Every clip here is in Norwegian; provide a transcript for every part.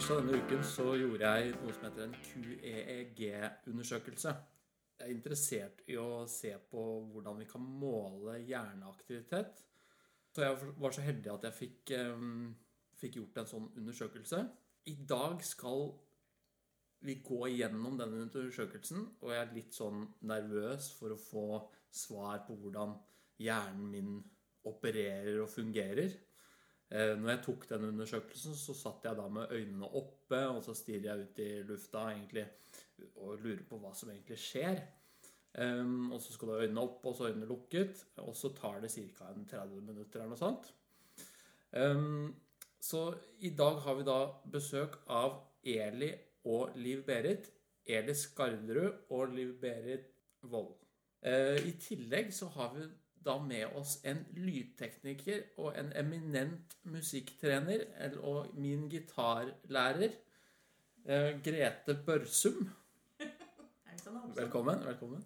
tirsdag denne uken så gjorde jeg noe som heter en QEEG-undersøkelse. Jeg er interessert i å se på hvordan vi kan måle hjerneaktivitet. Så jeg var så heldig at jeg fikk, um, fikk gjort en sånn undersøkelse. I dag skal vi gå igjennom denne undersøkelsen, og jeg er litt sånn nervøs for å få svar på hvordan hjernen min opererer og fungerer. Eh, når jeg tok den undersøkelsen, så satt jeg da med øynene oppe, og så stirrer jeg ut i lufta egentlig, og lurer på hva som egentlig skjer. Um, og så skal du ha øynene opp og så øynene lukket, og så tar det ca. 30 minutter eller noe sånt. Um, så i dag har vi da besøk av Eli og Liv Berit. Eli Skarderud og Liv Berit Wold. Uh, I tillegg så har vi da med oss en lydtekniker og en eminent musikktrener og min gitarlærer, eh, Grete Børsum. Velkommen. velkommen.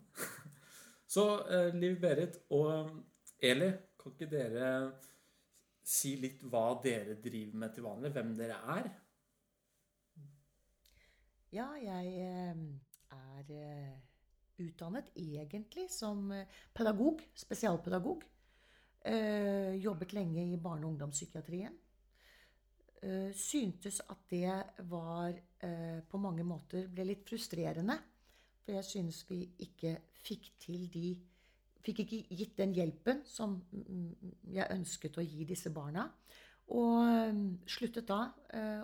Så eh, Liv Berit og Eli, kan ikke dere si litt hva dere driver med til vanlig? Hvem dere er? Ja, jeg eh, er utdannet egentlig som eh, pedagog, spesialpedagog. Eh, jobbet lenge i barne- og ungdomspsykiatrien. Eh, syntes at det var eh, på mange måter ble litt frustrerende. For jeg synes vi ikke fikk til de Fikk ikke gitt den hjelpen som mm, jeg ønsket å gi disse barna. Og sluttet da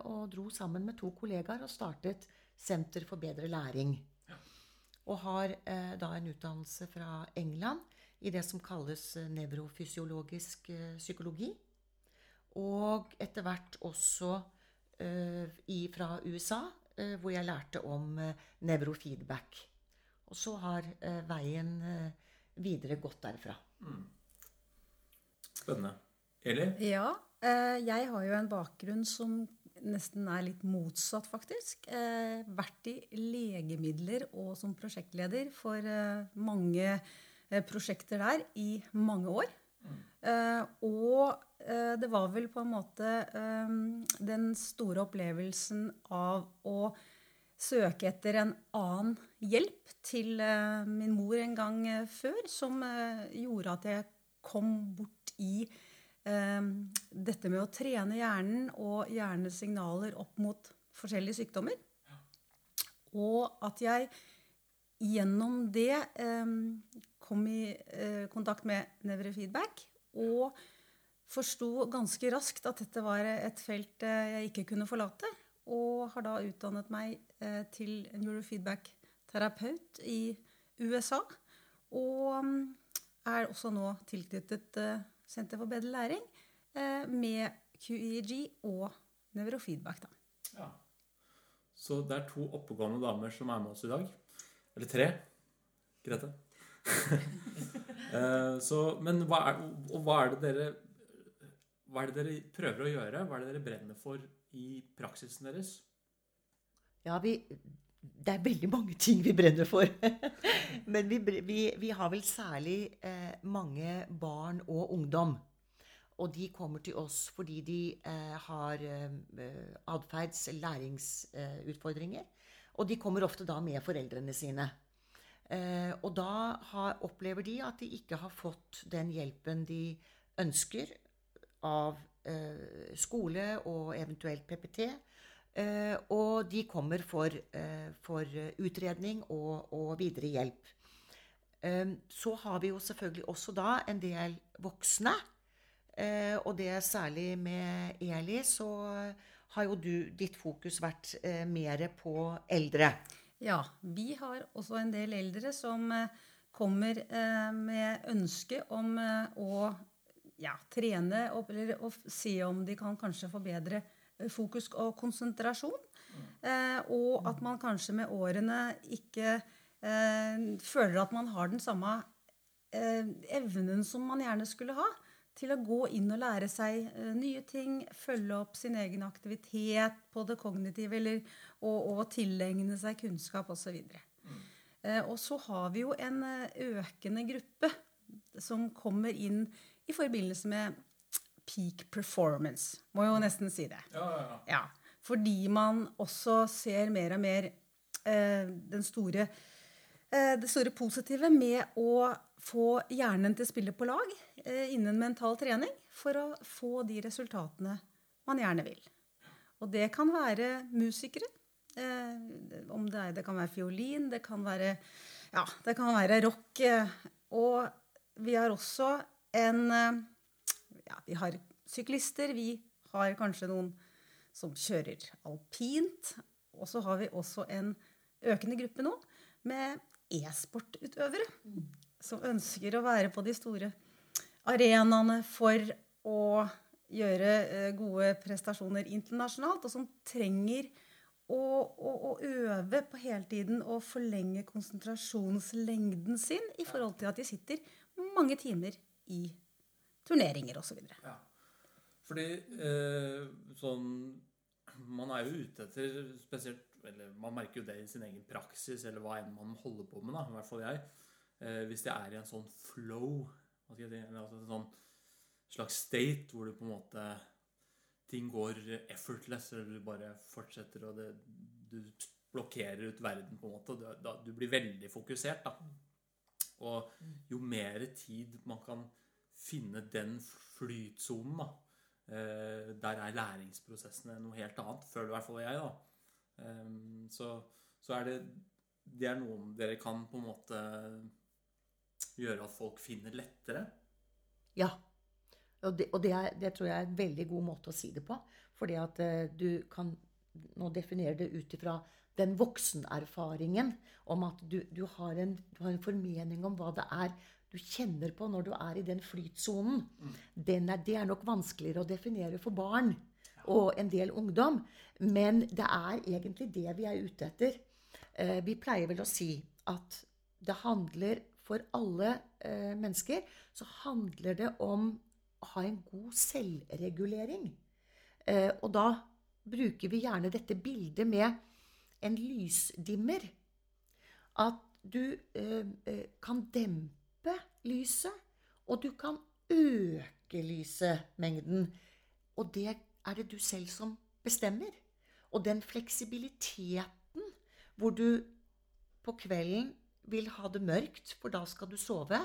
og dro sammen med to kollegaer og startet Senter for bedre læring. Og har eh, da en utdannelse fra England i det som kalles eh, nevrofysiologisk eh, psykologi. Og etter hvert også eh, i, fra USA, eh, hvor jeg lærte om eh, nevrofeedback. Og så har veien videre gått derfra. Mm. Spennende. Eli? Ja. jeg har jo en bakgrunn som nesten er litt motsatt, faktisk. Eh, vært i legemidler og som prosjektleder for eh, mange eh, prosjekter der i mange år. Mm. og det var vel på en måte den store opplevelsen av å søke etter en annen hjelp til min mor en gang før, som gjorde at jeg kom bort i Ehm, dette med å trene hjernen og hjernesignaler opp mot forskjellige sykdommer. Og at jeg gjennom det eh, kom i eh, kontakt med nevrofeedback og forsto ganske raskt at dette var et felt eh, jeg ikke kunne forlate. Og har da utdannet meg eh, til neurofeedback-terapeut i USA. Og mm, er også nå tilknyttet Senter for bedre læring, eh, med QEG og nevrofeedback. Da. Ja. Så det er to oppegående damer som er med oss i dag. Eller tre. Grete. Eh, så, men hva er, hva er, det dere Hva er det dere prøver å gjøre? Hva er det dere brenner for i praksisen deres? Ja, vi, det er veldig mange ting vi brenner for. Men vi, vi, vi, har vel særlig eh, mange barn og ungdom. Og de kommer til oss fordi de eh, har eh, atferds- læringsutfordringer. og de kommer ofte da med foreldrene sine. Eh, og da har, opplever de at de ikke har fått den hjelpen de ønsker av eh, skole og eventuelt PPT og de kommer for, eh, for utredning og, og, videre hjelp. Eh, så har vi jo selvfølgelig også da en del voksne. og det er særlig med Eli, så har jo du, ditt fokus vært mer på eldre. Ja, vi har også en del eldre som kommer med ønske om å ja, trene eller å se om de kan kanskje forbedre fokus og konsentrasjon. Eh, og at man kanskje med årene ikke eh, føler at man har den samme eh, evnen som man gjerne skulle ha til å gå inn og lære seg nye ting, følge opp sin egen aktivitet på det kognitive, eller, og, og tilegne seg kunnskap osv. Mm. Eh, og så har vi jo en økende gruppe som kommer inn i forbindelse med peak performance. Må jo nesten si det. Ja, ja, ja. ja. Fordi man også ser mer og mer eh, den store, eh, det store positive med å få hjernen til å spille på lag eh, innen mental trening for å få de resultatene man gjerne vil. Og det kan være musikere. Eh, om det, er, det, kan være fiolin, det kan være, ja, det kan være rock. Eh, og vi har også en eh, ja, Vi har syklister. Vi har kanskje noen som kjører alpint. Og så har vi også en økende gruppe nå med e-sportutøvere som ønsker å være på de store arenaene for å gjøre eh, gode prestasjoner internasjonalt, og som trenger å, å, å øve på hele tiden og forlenge konsentrasjonslengden sin i forhold til at de sitter mange timer i turneringer osv. Ja. Fordi eh, sånn Man er jo ute etter spesielt Eller man merker jo det i sin egen praksis, eller hva enn man holder på med, da, i hvert fall jeg. Eh, hvis det er i en sånn flow, hva skal jeg si, eller altså en sånn slags state hvor du på en måte Ting går effortless, eller du bare fortsetter, og det, du blokkerer ut verden, på en måte. Du, du blir veldig fokusert, da. Og jo mer tid man kan finne den flytsonen, da eh, Der er læringsprosessene noe helt annet, føler i hvert fall jeg, da. Eh, så, så er det Det er noe dere kan på en måte gjøre at folk finner lettere. Ja. Og, det, og det, er, det, tror jeg er en veldig god måte å si det på. Fordi at uh, du kan nå definere det ut ifra den voksenerfaringen om at du, du, har en, du, har en, formening om hva det er du kjenner på når du er i den flytsonen. Den er, det er nok vanskeligere å definere for barn og en del ungdom. Men det er egentlig det vi er ute etter. Uh, vi pleier vel å si at det handler for alle uh, mennesker så handler det om å ha en god selvregulering. Eh, og da bruker vi gjerne dette bildet med en lysdimmer. At du eh, eh, kan dempe lyset, og du kan øke lysemengden. Og det er det du selv som bestemmer. Og den fleksibiliteten hvor du på kvelden vil ha det mørkt, for da skal du sove,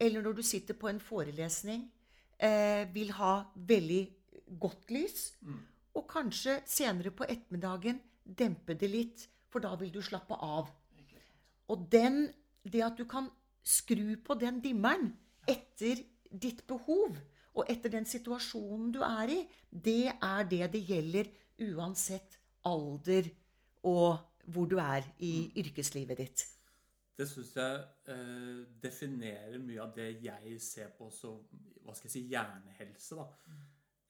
eller når du sitter på en forelesning eh, vil ha veldig godt lys. Mm. Og kanskje senere på ettermiddagen dempe det litt, for da vil du slappe av. Og den, det at du kan skru på den dimmeren etter ditt behov, og etter den situasjonen du er i, det er det det gjelder uansett alder og hvor du er i mm. yrkeslivet ditt. Det syns jeg eh, definerer mye av det jeg ser på som hva skal jeg si, hjernehelse. da.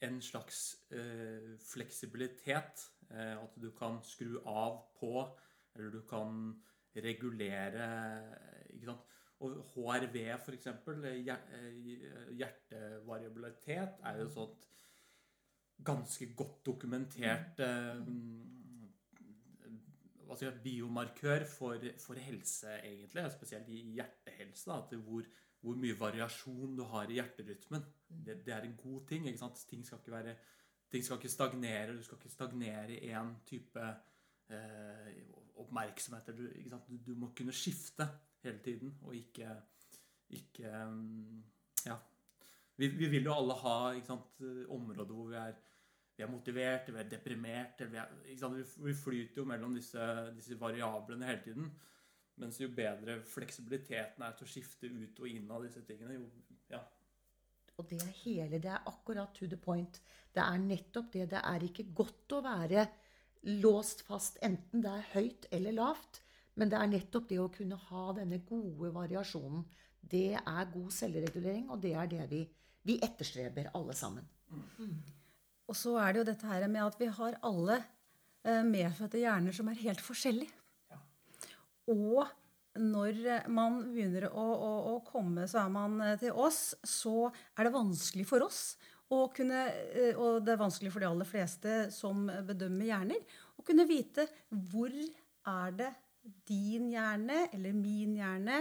En slags eh, fleksibilitet. Eh, at du kan skru av på, eller du kan regulere ikke sant? Og HRV, f.eks., eh, hjertevariabilitet, er jo sånt ganske godt dokumentert eh, altså biomarkør for, for, helse, egentlig. Spesielt i hjertehelse. Da, hvor, hvor, mye variasjon du har i hjerterytmen. Mm. Det, det er en god ting. Ting skal ikke, være, ting skal ikke stagnere. Du skal ikke stagnere i én type eh, oppmerksomhet. Du, du, du, må kunne skifte hele tiden, og ikke, ikke Ja. Vi, vi, vil jo alle ha sant, områder hvor vi er vi er motiverte, vi er deprimerte vi, er, vi, flyter jo mellom disse, disse, variablene hele tiden. Mens jo bedre fleksibiliteten er til å skifte ut og inn av disse tingene, jo ja. Og det er hele, det er akkurat to the point. Det er nettopp det. Det er ikke godt å være låst fast, enten det er høyt eller lavt. Men det er nettopp det å kunne ha denne gode variasjonen. Det er god selvregulering, og det er det vi, vi etterstreber, alle sammen. Mm. Og så er det jo dette her med at vi har alle eh, medfødte hjerner som er helt forskjellige. Ja. Og når man begynner å, å, å, komme så er man eh, til oss, så er det vanskelig for oss å kunne eh, Og det er vanskelig for de aller fleste som bedømmer hjerner, å kunne vite hvor er det din hjerne eller min hjerne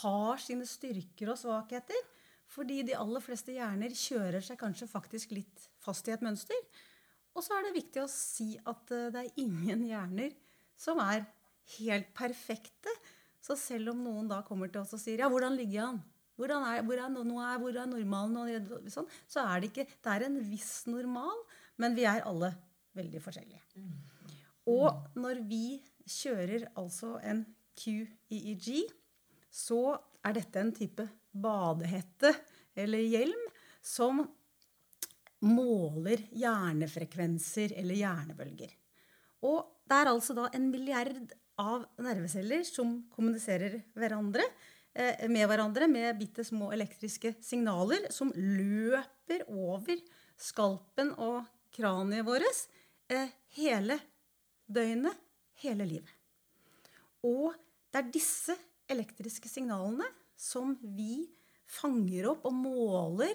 har sine styrker og svakheter. Fordi de aller fleste hjerner kjører seg kanskje faktisk litt fast i et mønster. Og så er det viktig å si at eh, det er ingen hjerner som er helt perfekte. Så selv om noen da kommer til oss og sier ja, hvordan ligger jeg an? Hvordan er, hvor, er, er, hvor er normalen? Sånn, så er det ikke Det er en viss normal, men vi er alle veldig forskjellige. Og når vi kjører altså en QEEG, så er dette en type badehette eller hjelm som måler hjernefrekvenser eller hjernebølger. Og det er altså da en milliard av nerveceller som kommuniserer hverandre, eh, med hverandre med bitte små elektriske signaler som løper over skalpen og kraniet vårt eh, hele døgnet, hele livet. Og det er disse elektriske signalene som vi fanger opp og måler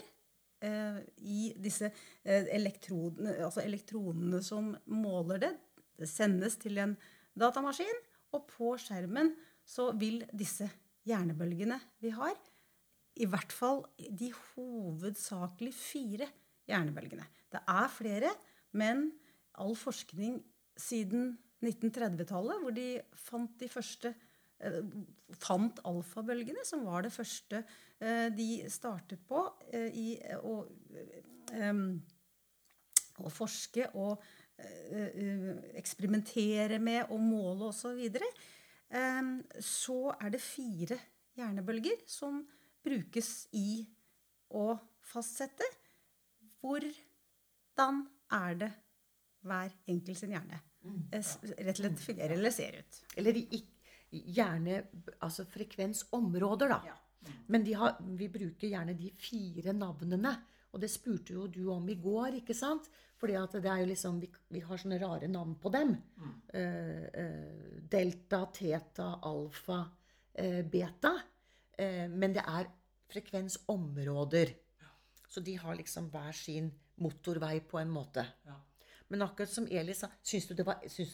eh, i disse eh, elektrodene, altså elektronene som måler det. Det sendes til en datamaskin, og på skjermen så vil disse hjernebølgene vi har, i hvert fall de hovedsakelig fire hjernebølgene. Det er flere, men all forskning siden 1930-tallet, hvor de fant de første eh, fant alfabølgene, som var det første eh, de startet på eh, i å, å forske og eksperimentere med og måle osv., så, så er det fire hjernebølger som brukes i å fastsette hvordan er det hver enkelt sin hjerne rett og slett fungerer eller ser ut. Eller gjerne altså frekvensområder, da. Ja. Men har, vi bruker gjerne de fire navnene. Og det spurte jo du om i går, ikke sant? Fordi at det er jo liksom, vi, vi har sånne rare navn på dem. Mm. Uh, uh, delta, teta, alfa, uh, beta. men det er frekvensområder. Ja. Så de har liksom hver sin motorvei på en måte. Ja. Men akkurat som Eli sa, syns du, du,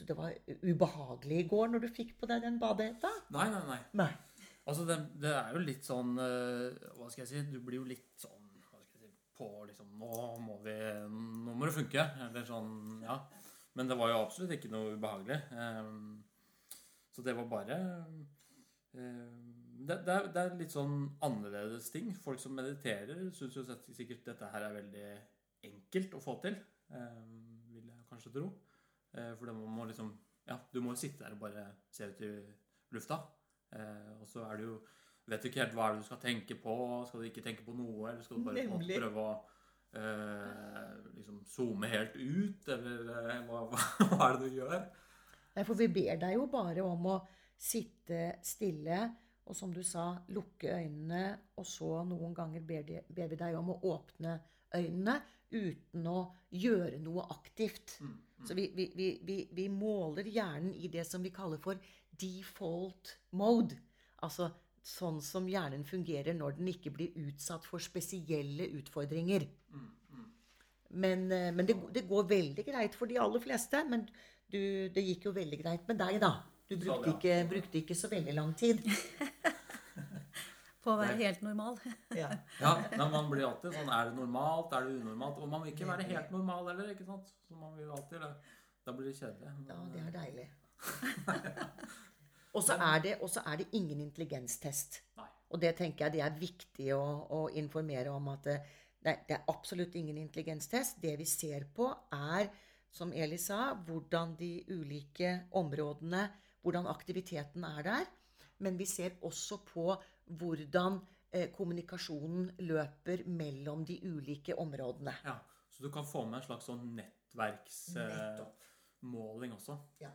det var ubehagelig i går når du fikk på deg den badehetta? Nei, nei, nei. nei. Altså, det, det, er jo litt sånn Hva skal jeg si? Du blir jo litt sånn hva skal jeg si, på liksom Nå må vi Nå må det funke. Eller sånn Ja. Men det var jo absolutt ikke noe ubehagelig. Så det var bare det, det, er, det er litt sånn annerledes ting. Folk som mediterer, syns jo sikkert dette her er veldig enkelt å få til kanskje tro. Eh, for det må liksom Ja, du må jo sitte der og bare se ut i lufta. Eh, og så er det jo Vet du ikke helt hva er det du skal tenke på. Skal du ikke tenke på noe, eller skal du bare Nemlig. prøve å eh, liksom zoome helt ut, eller eh, hva, hva, er det du gjør? Nei, for vi ber deg jo bare om å sitte stille og som du sa, lukke øynene, og så noen ganger ber, de, ber vi deg om å åpne øynene uten å gjøre noe aktivt. Mm, mm. Så vi, vi, vi, vi, måler hjernen i det som vi kaller for default mode. Altså sånn som hjernen fungerer når den ikke blir utsatt for spesielle utfordringer. Mm, mm. Men, eh, men det, det, går veldig greit for de aller fleste. Men du, det gikk jo veldig greit med deg, da. Du brukte ikke, brukte ikke så veldig lang tid. på å være helt normal. ja, ja man blir alltid sånn Er det normalt? Er det unormalt? Og man vil ikke være helt normal heller. ikke sant? Så man vil alltid det. Da blir det kjedelig. Ja, det er deilig. og så er, er, det ingen intelligenstest. Nei. Og det tenker jeg det er viktig å, å informere om at det, det, er absolutt ingen intelligenstest. Det vi ser på, er, som Eli sa, hvordan de ulike områdene Hvordan aktiviteten er der. Men vi ser også på hvordan eh, kommunikasjonen løper mellom de ulike områdene. Ja, Så du kan få med en slags sånn nettverksmåling også. Ja.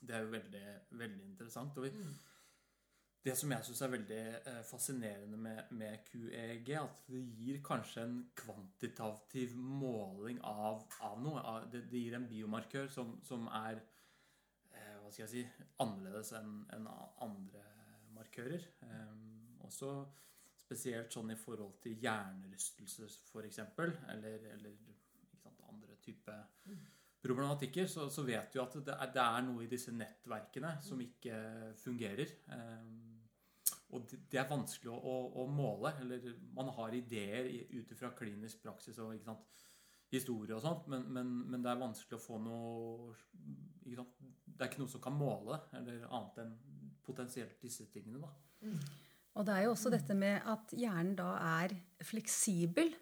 Det er jo veldig, veldig interessant. Og vi, mm. Det som jeg syns er veldig eh, fascinerende med, med, QEG, at det gir kanskje en kvantitativ måling av, av noe. Det, det, gir en biomarkør som, som er eh, hva skal jeg si, annerledes enn en andre markører. Um, også spesielt sånn i forhold til hjernerystelse, f.eks., eller, eller sant, andre type problematikker, så, så, vet vi at det er, det er, noe i disse nettverkene som ikke fungerer. Um, og det, er vanskelig å, å, å, måle. Eller man har ideer ut ifra klinisk praksis og historie og sånt, men, men, men, det er vanskelig å få noe sant? Det er ikke noe som kan måle eller annet enn potensielt disse tingene. da. Mm. Og det er jo også dette med at hjernen da er fleksibel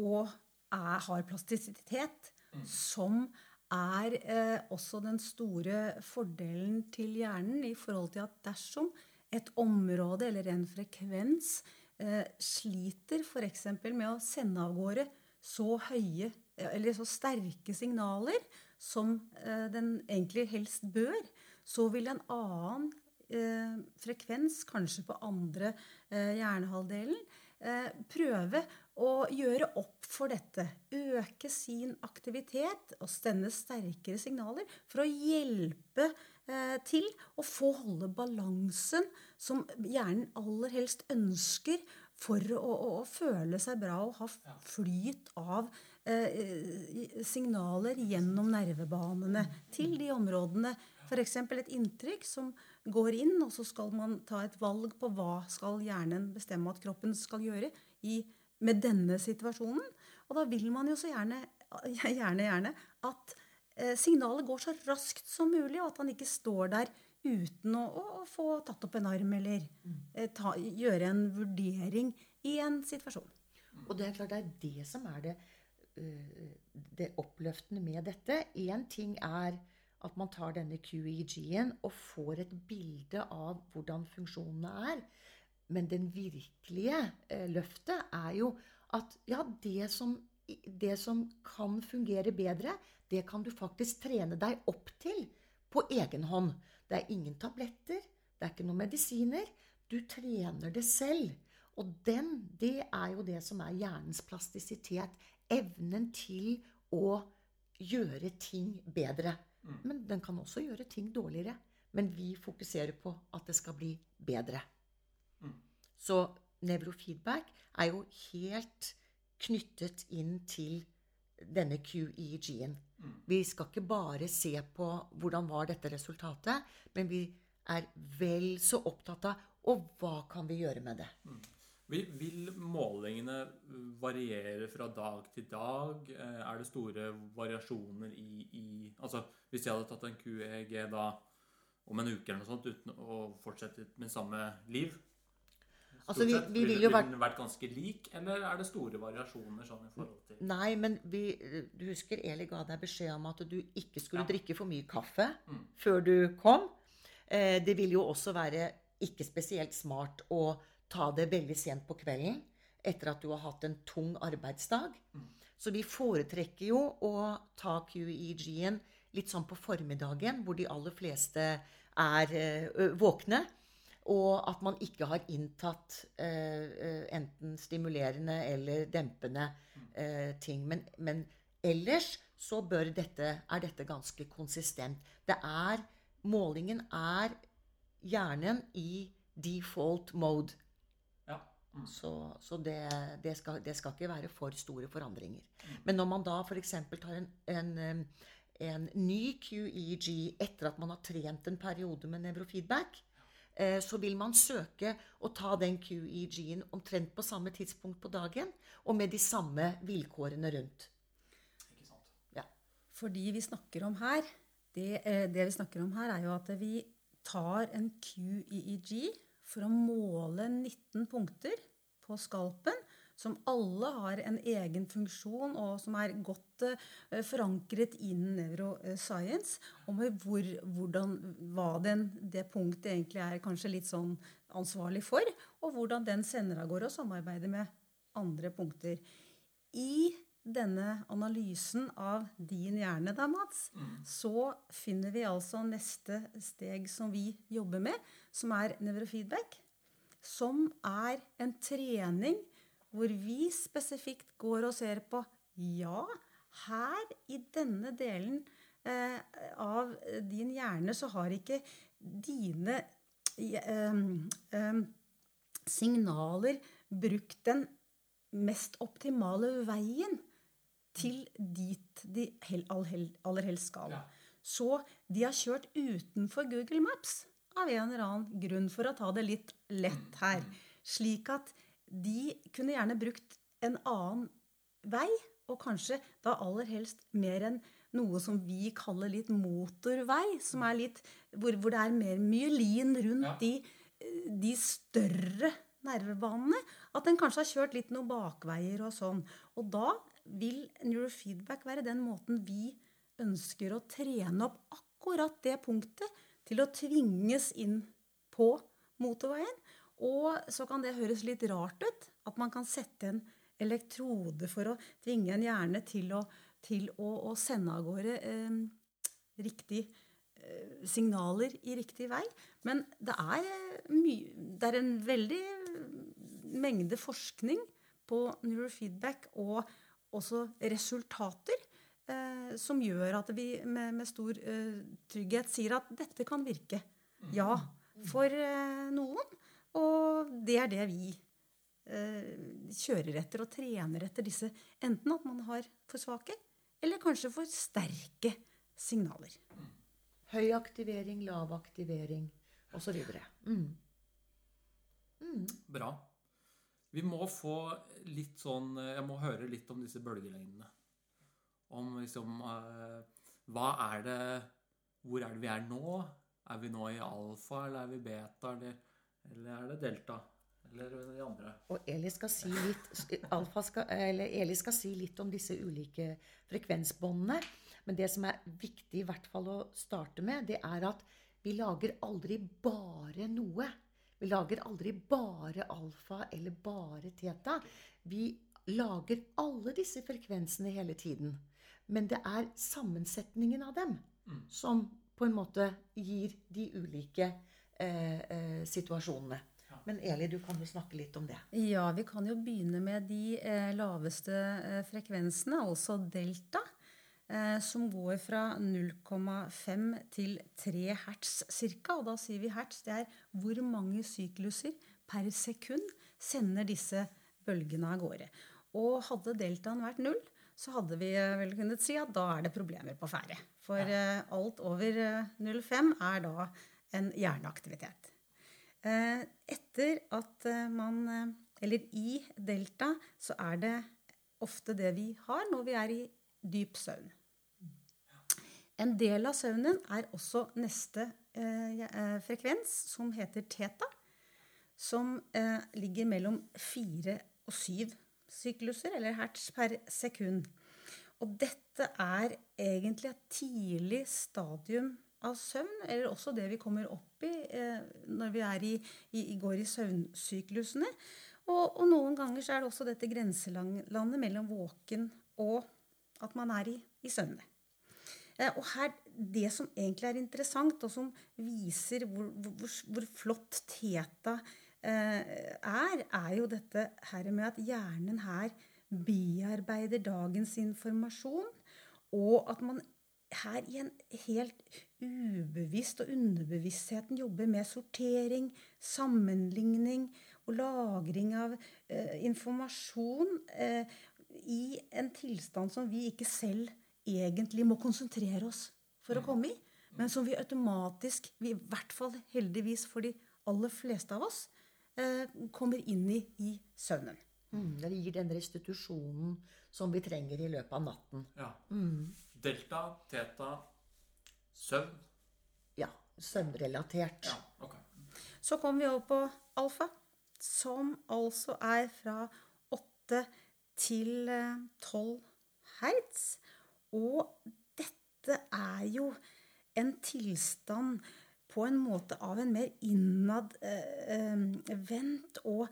og er, har plastisitet, mm. som er eh, også den store fordelen til hjernen i forhold til at dersom et område eller en frekvens eh, sliter f.eks. med å sende av gårde så høye eller så sterke signaler som eh, den egentlig helst bør, så vil en annen eh, frekvens, kanskje på andre eh, hjernehalvdelen, eh, prøve å gjøre opp for dette. Øke sin aktivitet og stende sterkere signaler for å hjelpe eh, til å få holde balansen som hjernen aller helst ønsker for å, å, å føle seg bra og ha flyt av eh, signaler gjennom nervebanene til de områdene. F.eks. et inntrykk som går inn, og så skal man ta et valg på hva skal hjernen bestemme at kroppen skal gjøre i, med denne situasjonen. Og da vil man jo så gjerne, gjerne, gjerne at eh, signalet går så raskt som mulig, og at han ikke står der uten å, å få tatt opp en arm eller eh, ta, gjøre en vurdering i en situasjon. Og det er klart det er det som er det, uh, det oppløftende med dette. Én ting er at man tar denne QEG-en og får et bilde av hvordan funksjonene er. Men den virkelige uh, løftet er jo at ja, det som, det som kan fungere bedre, det kan du faktisk trene deg opp til på egen hånd. Det er ingen tabletter, det er ikke noen medisiner. Du trener det selv. Og den, det er jo det som er hjernens plastisitet. Evnen til å gjøre ting bedre. Mm. Men den kan også gjøre ting dårligere. Men vi fokuserer på at det skal bli bedre. Mm. Så nevrofeedback er jo helt knyttet inn til denne QEG-en. Mm. Vi skal ikke bare se på hvordan var dette resultatet, men vi er vel så opptatt av og hva kan vi gjøre med det. Mm. Vil målingene variere fra dag til dag? Eh, er det store variasjoner i, i Altså, hvis jeg hadde tatt en QEG da om en uke eller noe sånt uten å fortsette med samme liv, Altså, vi, vi vil jo vært... Vil den vært ganske lik, eller er det store variasjoner sånn i forhold til Nei, men vi, du husker Eli ga deg beskjed om at du ikke skulle ja. drikke for mye kaffe mm. før du kom. Eh, det vil jo også være ikke spesielt smart å ta det veldig sent på kvelden etter at du har hatt en tung arbeidsdag. Mm. Så vi foretrekker jo å ta QEG-en litt sånn på formiddagen, hvor de aller fleste er ø, våkne. Og at man ikke har inntatt eh, eh, enten stimulerende eller dempende eh, ting. Men, men, ellers så dette, er dette ganske konsistent. Det er Målingen er hjernen i default mode. Mm. Så, så det, det, skal, det, skal, ikke være for store forandringer. Men når man da f.eks. tar en, en, en ny QEG etter at man har trent en periode med nevrofeedback, Eh, så vil man søke å ta den QEG-en omtrent på samme tidspunkt på dagen og med de samme vilkårene rundt. Ikke sant? Ja. Fordi vi snakker om her, det, eh, det, vi snakker om her, er jo at vi tar en QEEG for å måle 19 punkter på skalpen som alle har en egen funksjon, og som er godt uh, forankret innen neuroscience. Om hvor, hvordan, hva den, det punktet egentlig er kanskje litt sånn ansvarlig for, og hvordan den sender av gårde og samarbeider med andre punkter. I denne analysen av din hjerne, da, Mats, mm. så finner vi altså neste steg som vi jobber med, som er nevrofeedback. Som er en trening hvor vi spesifikt går og ser på Ja, her i denne delen eh, av din hjerne så har ikke dine eh, eh, signaler brukt den mest optimale veien til dit de aller helst skal. Så de har kjørt utenfor Google Maps av en eller annen grunn, for å ta det litt lett her. Slik at de kunne gjerne brukt en annen vei og kanskje da aller helst mer enn noe som vi kaller litt motorvei, som er litt, hvor, hvor det er mer myelin rundt Ja. de, de større nervebanene. At en kanskje har kjørt litt noen bakveier og sånn. Og da vil neurofeedback være den måten vi ønsker å trene opp akkurat det punktet til å tvinges inn på motorveien. Og så kan det høres litt rart ut at man kan sette en elektrode for å tvinge en hjerne til å, til å, å sende av gårde eh, riktig eh, signaler i riktig vei. Men det er, eh, det er en veldig mengde forskning på neurofeedback og også resultater eh, som gjør at vi med, med stor eh, trygghet sier at dette kan virke. Ja, for eh, noen. Og det er det vi eh, kjører etter og trener etter disse. Enten at man har for svake, eller kanskje for sterke signaler. Høy aktivering, lav aktivering osv. Mm. Bra. Vi må få litt sånn Jeg må høre litt om disse bølgelengdene. Om liksom eh, Hva er det Hvor er det vi er nå? Er vi nå i alfa, eller er vi beta, eller, eller er det delta? Eller de andre? Og Eli skal, si litt, Alfa skal, eller Eli skal si litt om disse ulike frekvensbåndene. Men det som er viktig i hvert fall å starte med, det er at vi lager aldri bare noe. Vi lager aldri bare alfa eller bare teta. Vi lager alle disse frekvensene hele tiden. Men det er sammensetningen av dem som på en måte gir de ulike eh, eh, situasjonene. Men Eli, du kan jo snakke litt om det. Ja, vi kan jo begynne med de eh, laveste eh, frekvensene, altså delta, eh, som går fra 0,5 til 3 hertz ca. Og da sier vi hertz, det er hvor mange sykluser per sekund sender disse bølgene av gårde. Og hadde deltaen vært null, så hadde vi eh, vel kunnet si at da er det problemer på ferde. For eh, alt over eh, 0,5 er da en hjerneaktivitet. Eh, Etter at eh, man eh, Eller i delta så er det ofte det vi har når vi er i dyp søvn. En del av søvnen er også neste eh, eh, frekvens, som heter teta, som eh, ligger mellom fire og syv sykluser, eller hertz per sekund. Og dette er egentlig et tidlig stadium av søvn, eller også det vi kommer opp i eh, når vi i, i, i går i søvnsyklusene. Og, og noen ganger så er det også dette grenselandet mellom våken og at man er i, i søvne. Eh, og her, Det som egentlig er interessant, og som viser hvor, hvor, hvor flott teta eh, er, er jo dette her med at hjernen her bearbeider dagens informasjon, og at man her i en helt ubevisst og underbevisstheten jobber med sortering, sammenligning og lagring av eh, informasjon eh, i en tilstand som vi ikke selv egentlig må konsentrere oss for å komme i, men som vi automatisk, vi, i hvert fall heldigvis for de aller fleste av oss, eh, kommer inn i i søvnen. Mm, det gir den restitusjonen som vi trenger i løpet av natten. Ja. Delta, teta, søvn. Ja, søvnrelatert. Ja, okay. Så kommer vi over på alfa, som altså er fra åtte til eh, 12 hertz. Og dette er jo en tilstand på en måte av en mer innadvendt og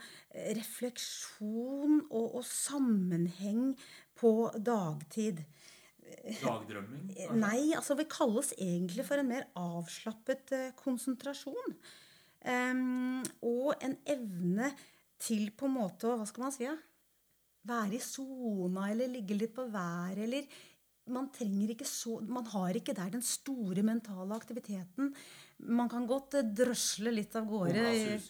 refleksjon og, og sammenheng på dagtid. Dagdrømming. Nei, altså vi kalles egentlig for en mer avslappet eh, konsentrasjon. Um, og en evne til på en måte Hva skal man si? Ja? Være i sona eller ligge litt på været eller man trenger ikke så Man har ikke der den store mentale aktiviteten. Man kan godt eh, drøsle litt av gårde.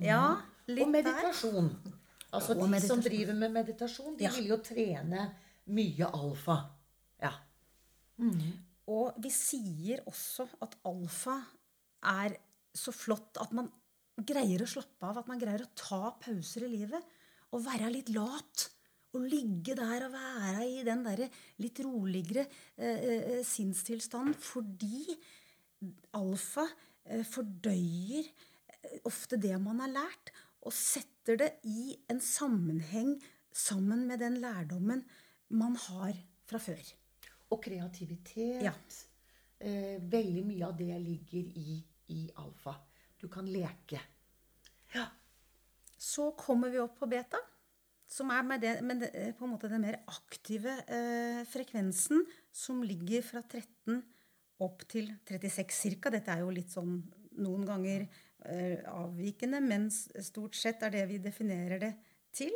Ja, litt Og der. meditasjon. Altså Og De som driver med meditasjon, de Ja. vil jo trene mye alfa. Ja. Og vi sier også at alfa er så flott at man greier å slappe av, at man greier å ta pauser i livet. Og være litt lat. Å ligge der og være i den derre litt roligere eh, eh, sinnstilstanden fordi alfa eh, fordøyer eh, ofte det man har lært, og setter det i en sammenheng sammen med den lærdommen man har fra før. Og kreativitet. Ja. Eh, veldig mye av det ligger i, i alfa. Du kan leke. Ja. Så kommer vi opp på beta, som er med, det, med det, på en måte den mer aktive eh, frekvensen, som ligger fra 13 opp til 36 ca. Dette er jo litt sånn noen ganger eh, avvikende, men stort sett er det vi definerer det til.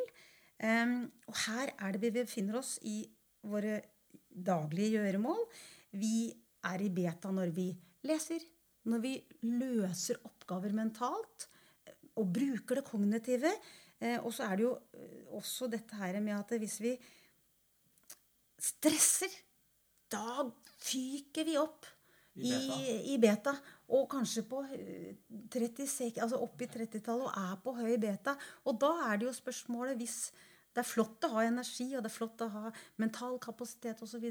Um, og her er det vi befinner oss i våre daglige gjøremål. Vi er i beta når vi leser, når vi løser oppgaver mentalt eh, og bruker det kognitive. Eh, og så er det jo eh, også dette her med at hvis vi stresser, da fyker vi opp I i, beta. i beta. Og kanskje på eh, 36, altså opp i 30-tallet og er på høy beta. Og da er det jo spørsmålet hvis det er flott å ha energi og det er flott å ha mental kapasitet osv.,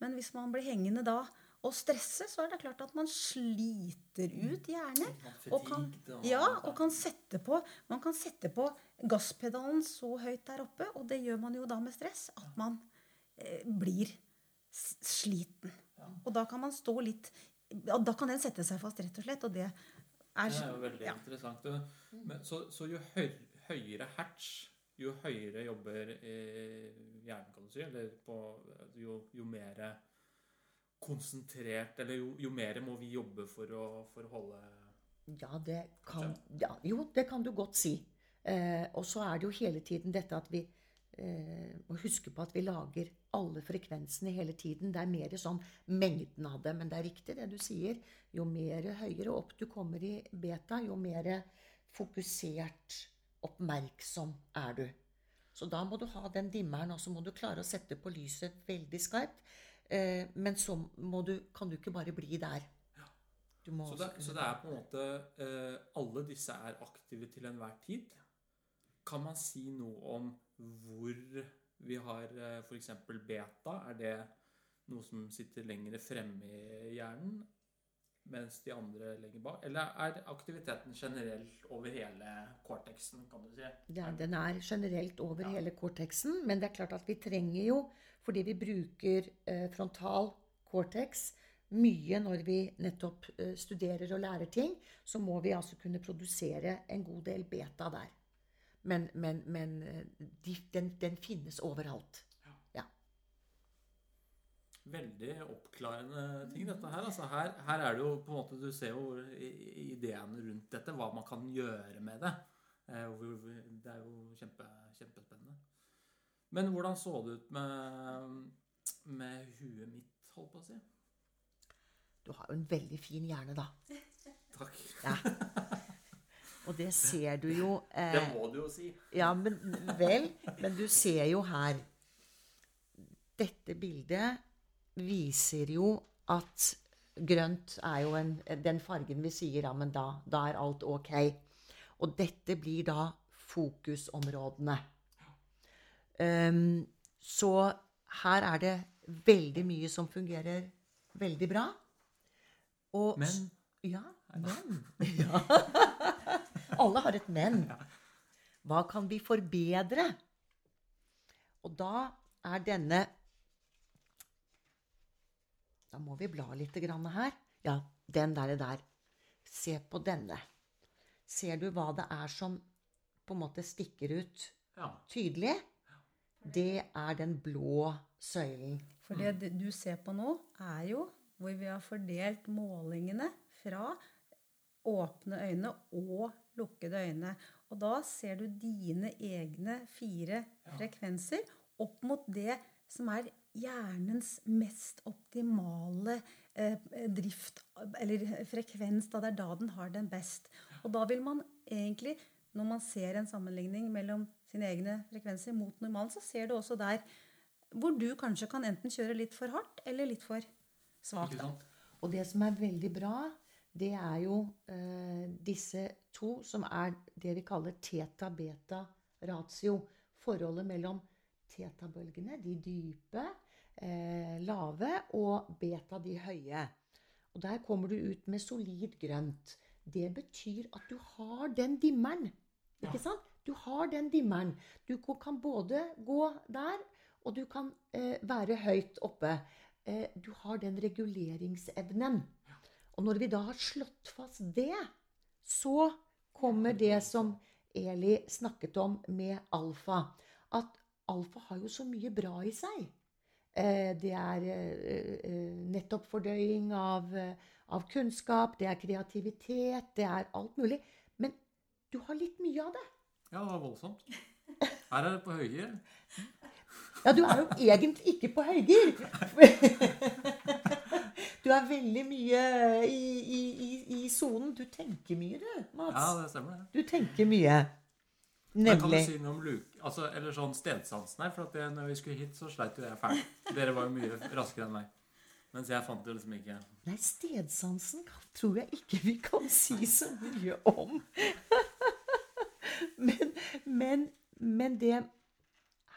men hvis man blir hengende da og stresse, så er det klart at man sliter ut hjernen. Og kan, ja, og kan sette på, man kan sette på gasspedalen så høyt der oppe, og det gjør man jo da med stress, at man eh, blir sliten. Og da kan man stå litt Da kan den sette seg fast, rett og slett. Og det er, Det er jo veldig ja. interessant. Men, så, så jo høyere hertz, jo høyere jobber eh, hjernen, kan du si, eller på, jo, jo mer konsentrert Eller jo, jo mer må vi jobbe for å, for å holde Ja, det kan ja, Jo, det kan du godt si. Eh, og så er det jo hele tiden dette at vi eh, må huske på at vi lager alle frekvensene hele tiden. Det er mer sånn mengden av det. Men det er riktig det du sier. Jo mer høyere opp du kommer i beta, jo mer fokusert, oppmerksom er du. Så da må du ha den dimmeren, og så må du klare å sette på lyset veldig skarpt. Eh, men så må du, kan du ikke bare bli der. Så det, så det er på en måte eh, Alle disse er aktive til enhver tid. Kan man si noe om hvor vi har eh, f.eks. beta? Er det noe som sitter lenger fremme i hjernen, mens de andre lenger bak? Eller er aktiviteten generelt over hele cortexen, kan du si? Ja, den er generelt over Ja. hele cortexen, men det er klart at vi trenger jo, fordi vi bruker eh, frontal cortex mye når vi nettopp eh, studerer og lærer ting, så må vi altså kunne produsere en god del beta der. Men, men, men eh, de, den, den finnes overalt. ja Veldig oppklarende ting, dette her. Altså, her, her er det jo på en måte Du ser jo ideene rundt dette, hva man kan gjøre med det. Eh, Det er jo kjempe, kjempespennende. Men hvordan så det ut med, med huet mitt, holdt på å si? Du har jo en veldig fin hjerne, da. Takk. Ja. Og det ser du jo eh, Det må du jo si. Ja, men vel. Men du ser jo her Dette bildet viser jo at grønt er jo en, den fargen vi sier ja, men da, da er alt ok. Og dette blir da fokusområdene. Um, så her er det veldig mye som fungerer veldig bra. Og, Men ja, men. Ja. Alle har et men. Hva kan vi forbedre? Og da er denne Da må vi bla litt grann her. Ja, den der, der. Se på denne. Ser du hva det er som på en måte stikker ut tydelig? Det er den blå søylen. For det det du ser på nå, er jo hvor vi har fordelt målingene fra åpne øyne og lukkede øyne. Og da ser du dine egne fire frekvenser opp mot det som er hjernens mest optimale eh, drift, eller frekvens. Da det er da den har den best. Og da vil man egentlig, når man ser en sammenligning mellom sine egne frekvenser mot normalen, så ser du også der hvor du kanskje kan enten kjøre litt for hardt eller litt for svakt. Og det som er veldig bra, det er jo eh, disse to som er det vi kaller teta-beta-ratio. Forholdet mellom tetabølgene, de dype, eh, lave, og beta, de høye. Og der kommer du ut med solid grønt. Det betyr at du har den dimmeren. Ikke sant? Du har den dimmeren. Du kan både gå der, og du kan eh, være høyt oppe. Eh, du har den reguleringsevnen. Og når vi da har slått fast det, så kommer det som Eli snakket om med alfa. At alfa har jo så mye bra i seg. Eh, det er eh, eh, nettopp fordøying av, av, kunnskap, det er kreativitet, det er alt mulig. Men du har litt mye av det. Ja, det var voldsomt. Her er det på høygir. Ja, du er jo egentlig ikke på høygir. Du er veldig mye i sonen. Du tenker mye, du, Mats. Ja, det stemmer det. Du tenker mye. Nemlig. kan du si noe om luke, altså, eller sånn stedsansen her? For at det, når vi skulle hit, så sleit jo jeg fælt. Dere var jo mye raskere enn meg. Mens jeg fant det liksom ikke Nei, stedsansen tror jeg ikke vi kan si så mye om. men, men, men det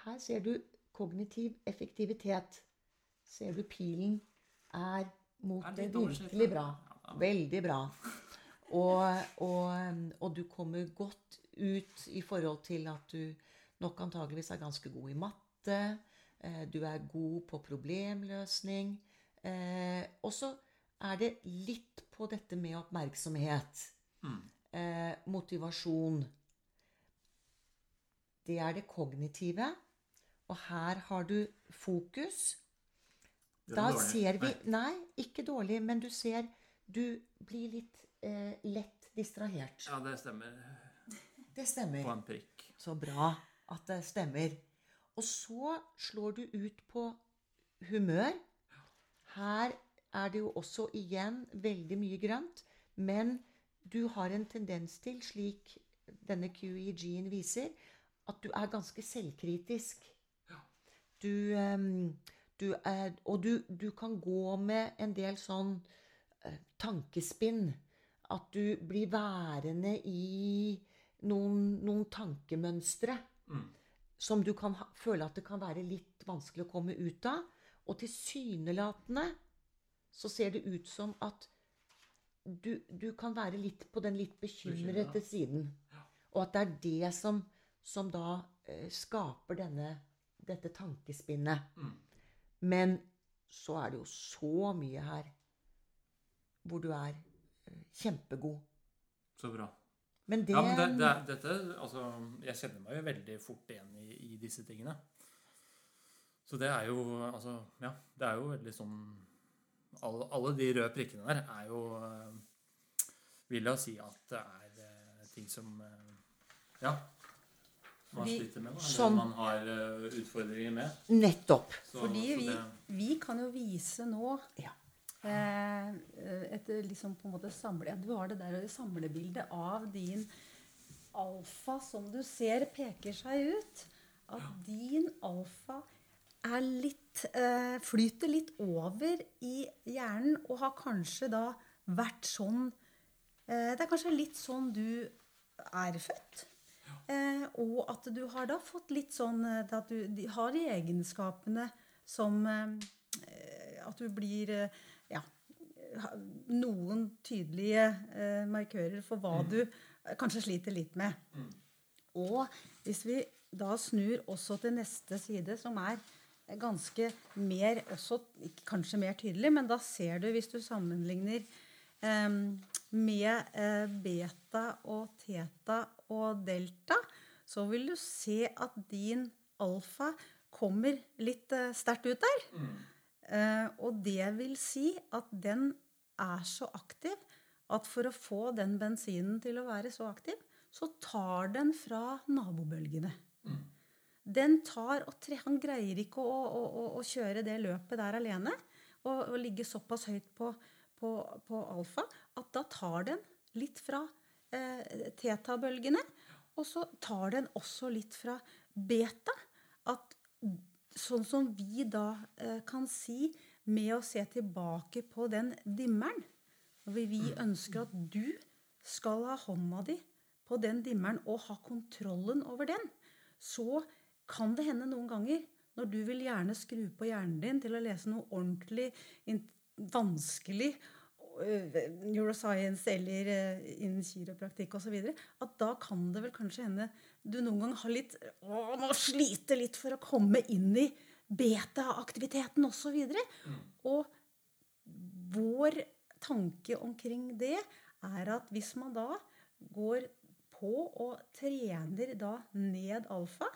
Her ser du kognitiv effektivitet. Ser du pilen er mot det virkelig bra. Veldig bra. Og, og, og, du kommer godt ut i forhold til at du nok antageligvis er ganske god i matte. Eh, du er god på problemløsning. Eh, og så er det litt på dette med oppmerksomhet. Mm. Eh, motivasjon. Det er det kognitive. Og her har du fokus. Da ser vi Nei, ikke dårlig, men du ser Du blir litt eh, lett distrahert. Ja, det stemmer. Det stemmer. På en prikk. Så bra at det stemmer. Og så slår du ut på humør. Her er det jo også igjen veldig mye grønt. Men du har en tendens til, slik denne QEG-en viser, at du er ganske selvkritisk. Du um, du er, og du, du, kan gå med en del sånn eh, tankespinn. At du blir værende i noen, noen tankemønstre mm. som du kan ha, føle at det kan være litt vanskelig å komme ut av. Og tilsynelatende så ser det ut som at du, du kan være litt på den litt bekymrete siden. Og at det er det som, som da eh, skaper denne, dette tankespinnet. Mm. Men så er det jo så mye her hvor du er eh, kjempegod. Så bra. Men det, ja, men det, det dette, altså, Jeg kjenner meg jo veldig fort igjen i, i, disse tingene. Så det er jo altså, Ja, det er jo veldig sånn Alle, alle de røde prikkene der er jo eh, Vil jeg si at det er eh, ting som Ja, man sliter med, eller som, man har uh, utfordringer med. Nettopp. Så, Fordi så vi, vi, kan jo vise nå ja. eh, et liksom på en måte samle, Du har det der samlebildet av din alfa som du ser peker seg ut. At ja. din alfa er litt eh, Flyter litt over i hjernen og har kanskje da vært sånn eh, Det er kanskje litt sånn du er født. Eh, og at du har da fått litt sånn eh, at du har de egenskapene som eh, At du blir eh, ja, noen tydelige eh, markører for hva mm. du kanskje sliter litt med. Mm. Og hvis vi da snur også til neste side, som er ganske mer også, Kanskje mer tydelig, men da ser du, hvis du sammenligner eh, med eh, beta og teta og delta, så vil du se at din alfa kommer litt uh, sterkt ut der. Mm. Uh, og det vil si at den er så aktiv at for å få den bensinen til å være så aktiv, så tar den fra nabobølgene. Mm. Den tar og tre, Han greier ikke å, å, å, å, kjøre det løpet der alene og, og ligge såpass høyt på, på, på alfa at da tar den litt fra eh, tetabølgene. Og så tar den også litt fra beta. At sånn som vi da eh, kan si med å se tilbake på den dimmeren Når vi ønsker at du skal ha hånda di på den dimmeren og ha kontrollen over den, så kan det hende noen ganger når du vil gjerne skru på hjernen din til å lese noe ordentlig vanskelig neuroscience eller øh, innen kiropraktikk osv., at da kan det vel kanskje hende du noen gang har litt å, må slite litt for å komme inn i beta-aktiviteten osv. Og, mm. og vår tanke omkring det er at hvis man da går på og trener da ned alfa,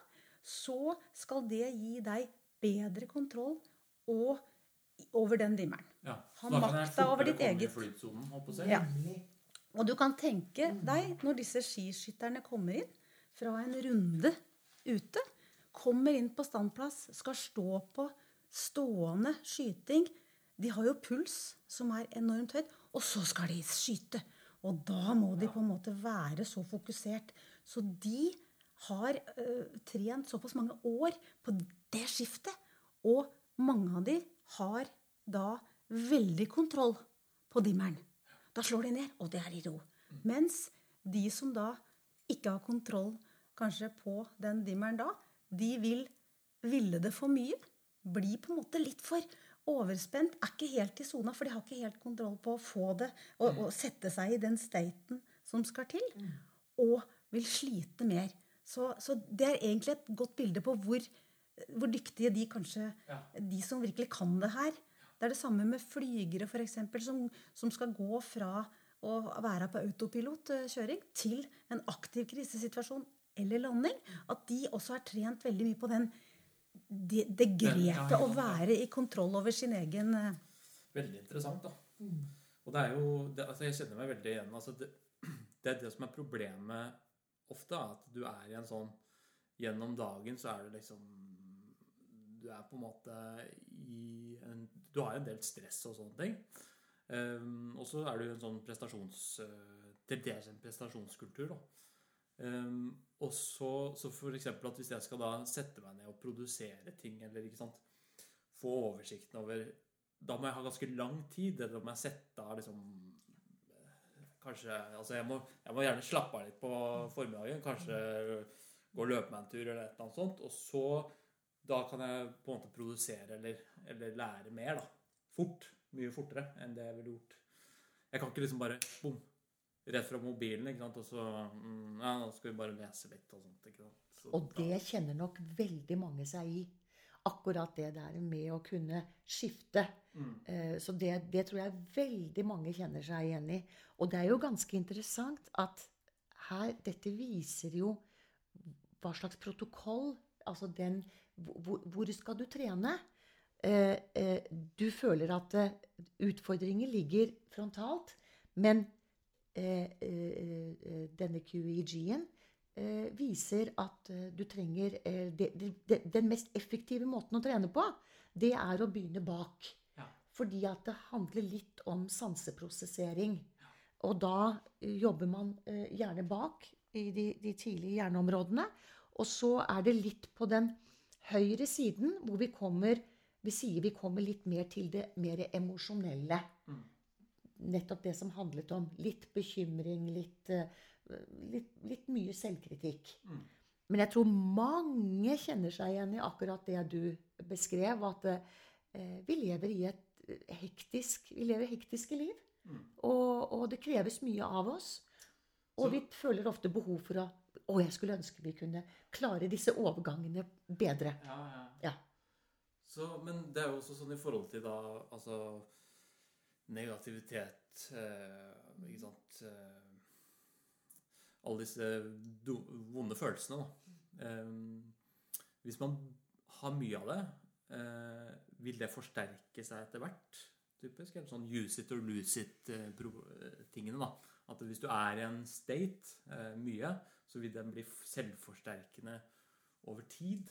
så skal det gi deg bedre kontroll og, over den dimmeren. Ja, ha makta over ditt eget ja. Og du kan tenke deg, når disse skiskytterne kommer inn fra en runde ute, kommer inn på standplass, skal stå på stående skyting De har jo puls som er enormt høyt, og så skal de skyte. Og da må de på en måte være så fokusert. Så de har ø, trent såpass mange år på det skiftet. Og mange av de har da veldig kontroll på dimmeren. Da slår de ned, og det er i ro. Mens de som da ikke har kontroll kanskje på den dimmeren da, de vil ville det for mye. Bli på en måte litt for overspent. Er ikke helt i sona, for de har ikke helt kontroll på å få det og, og sette seg i den staten som skal til. Og vil slite mer. Så, så, det er egentlig et godt bilde på hvor, hvor dyktige de kanskje ja. De som virkelig kan det her. Det er det samme med flygere, f.eks., som, som skal gå fra å være på autopilotkjøring til en aktiv krisesituasjon eller landing. At de også har trent veldig mye på den, det, det grepet å være i kontroll over sin egen eh, Veldig interessant, da. Mm. Og det er jo det, altså Jeg kjenner meg veldig igjen. Altså det, det er det som er problemet ofte at du er i en sånn Gjennom dagen så er du liksom Du er på en måte i en Du har en del stress og sånne ting. Um, og så er du jo en sånn prestasjons Til dels en prestasjonskultur, da. Um, og så, så eksempel at hvis jeg skal da sette meg ned og produsere ting, eller ikke sant Få oversikten over Da må jeg ha ganske lang tid. Eller må jeg sette av liksom Kanskje Altså, jeg må, jeg må gjerne slappe av litt på formiddagen. Kanskje gå og løpe meg en tur eller et eller annet sånt. Og så Da kan jeg på en måte produsere eller, eller lære mer, da. Fort. Mye fortere enn det jeg ville gjort. Jeg kan ikke liksom bare bom, rett fra mobilen, ikke sant, og så mm, Ja, nå skal vi bare lese litt og sånt. ikke sant. Så, og det kjenner nok veldig mange seg i akkurat det der med å kunne skifte. Mm. Eh, så det, det, tror jeg veldig mange kjenner seg igjen i. Og det er jo ganske interessant at her Dette viser jo hva slags protokoll Altså den Hvor, hvor skal du trene? Eh, eh, du føler at utfordringer ligger frontalt, men denne QEG-en eh, viser at eh, du trenger eh, de, de, Den mest effektive måten å trene på, det er å begynne bak. Ja. Fordi at det handler litt om sanseprosessering. Og da eh, jobber man eh, gjerne bak i de, de, tidlige hjerneområdene. Og så er det litt på den høyre siden hvor vi kommer Vi sier vi kommer litt mer til det mer emosjonelle. Mm. Nettopp det som handlet om litt bekymring, litt uh, litt, litt mye selvkritikk. Mm. Men jeg tror mange kjenner seg igjen i akkurat det du beskrev. At eh, vi lever i et hektisk Vi lever hektiske liv. Mm. Og, og, det kreves mye av oss. Og vi føler ofte behov for å Å, jeg skulle ønske vi kunne klare disse overgangene bedre. Ja, ja. ja. Så, men det er jo også sånn i forhold til da altså negativitet eh, Ikke sant eh, alle disse vonde følelsene. Eh, hvis man har mye av det, eh, vil det forsterke seg etter hvert? Typisk, eller sånn use it or lose it-tingene. Eh, da. At hvis du er i en state eh, mye, så vil den bli selvforsterkende over tid.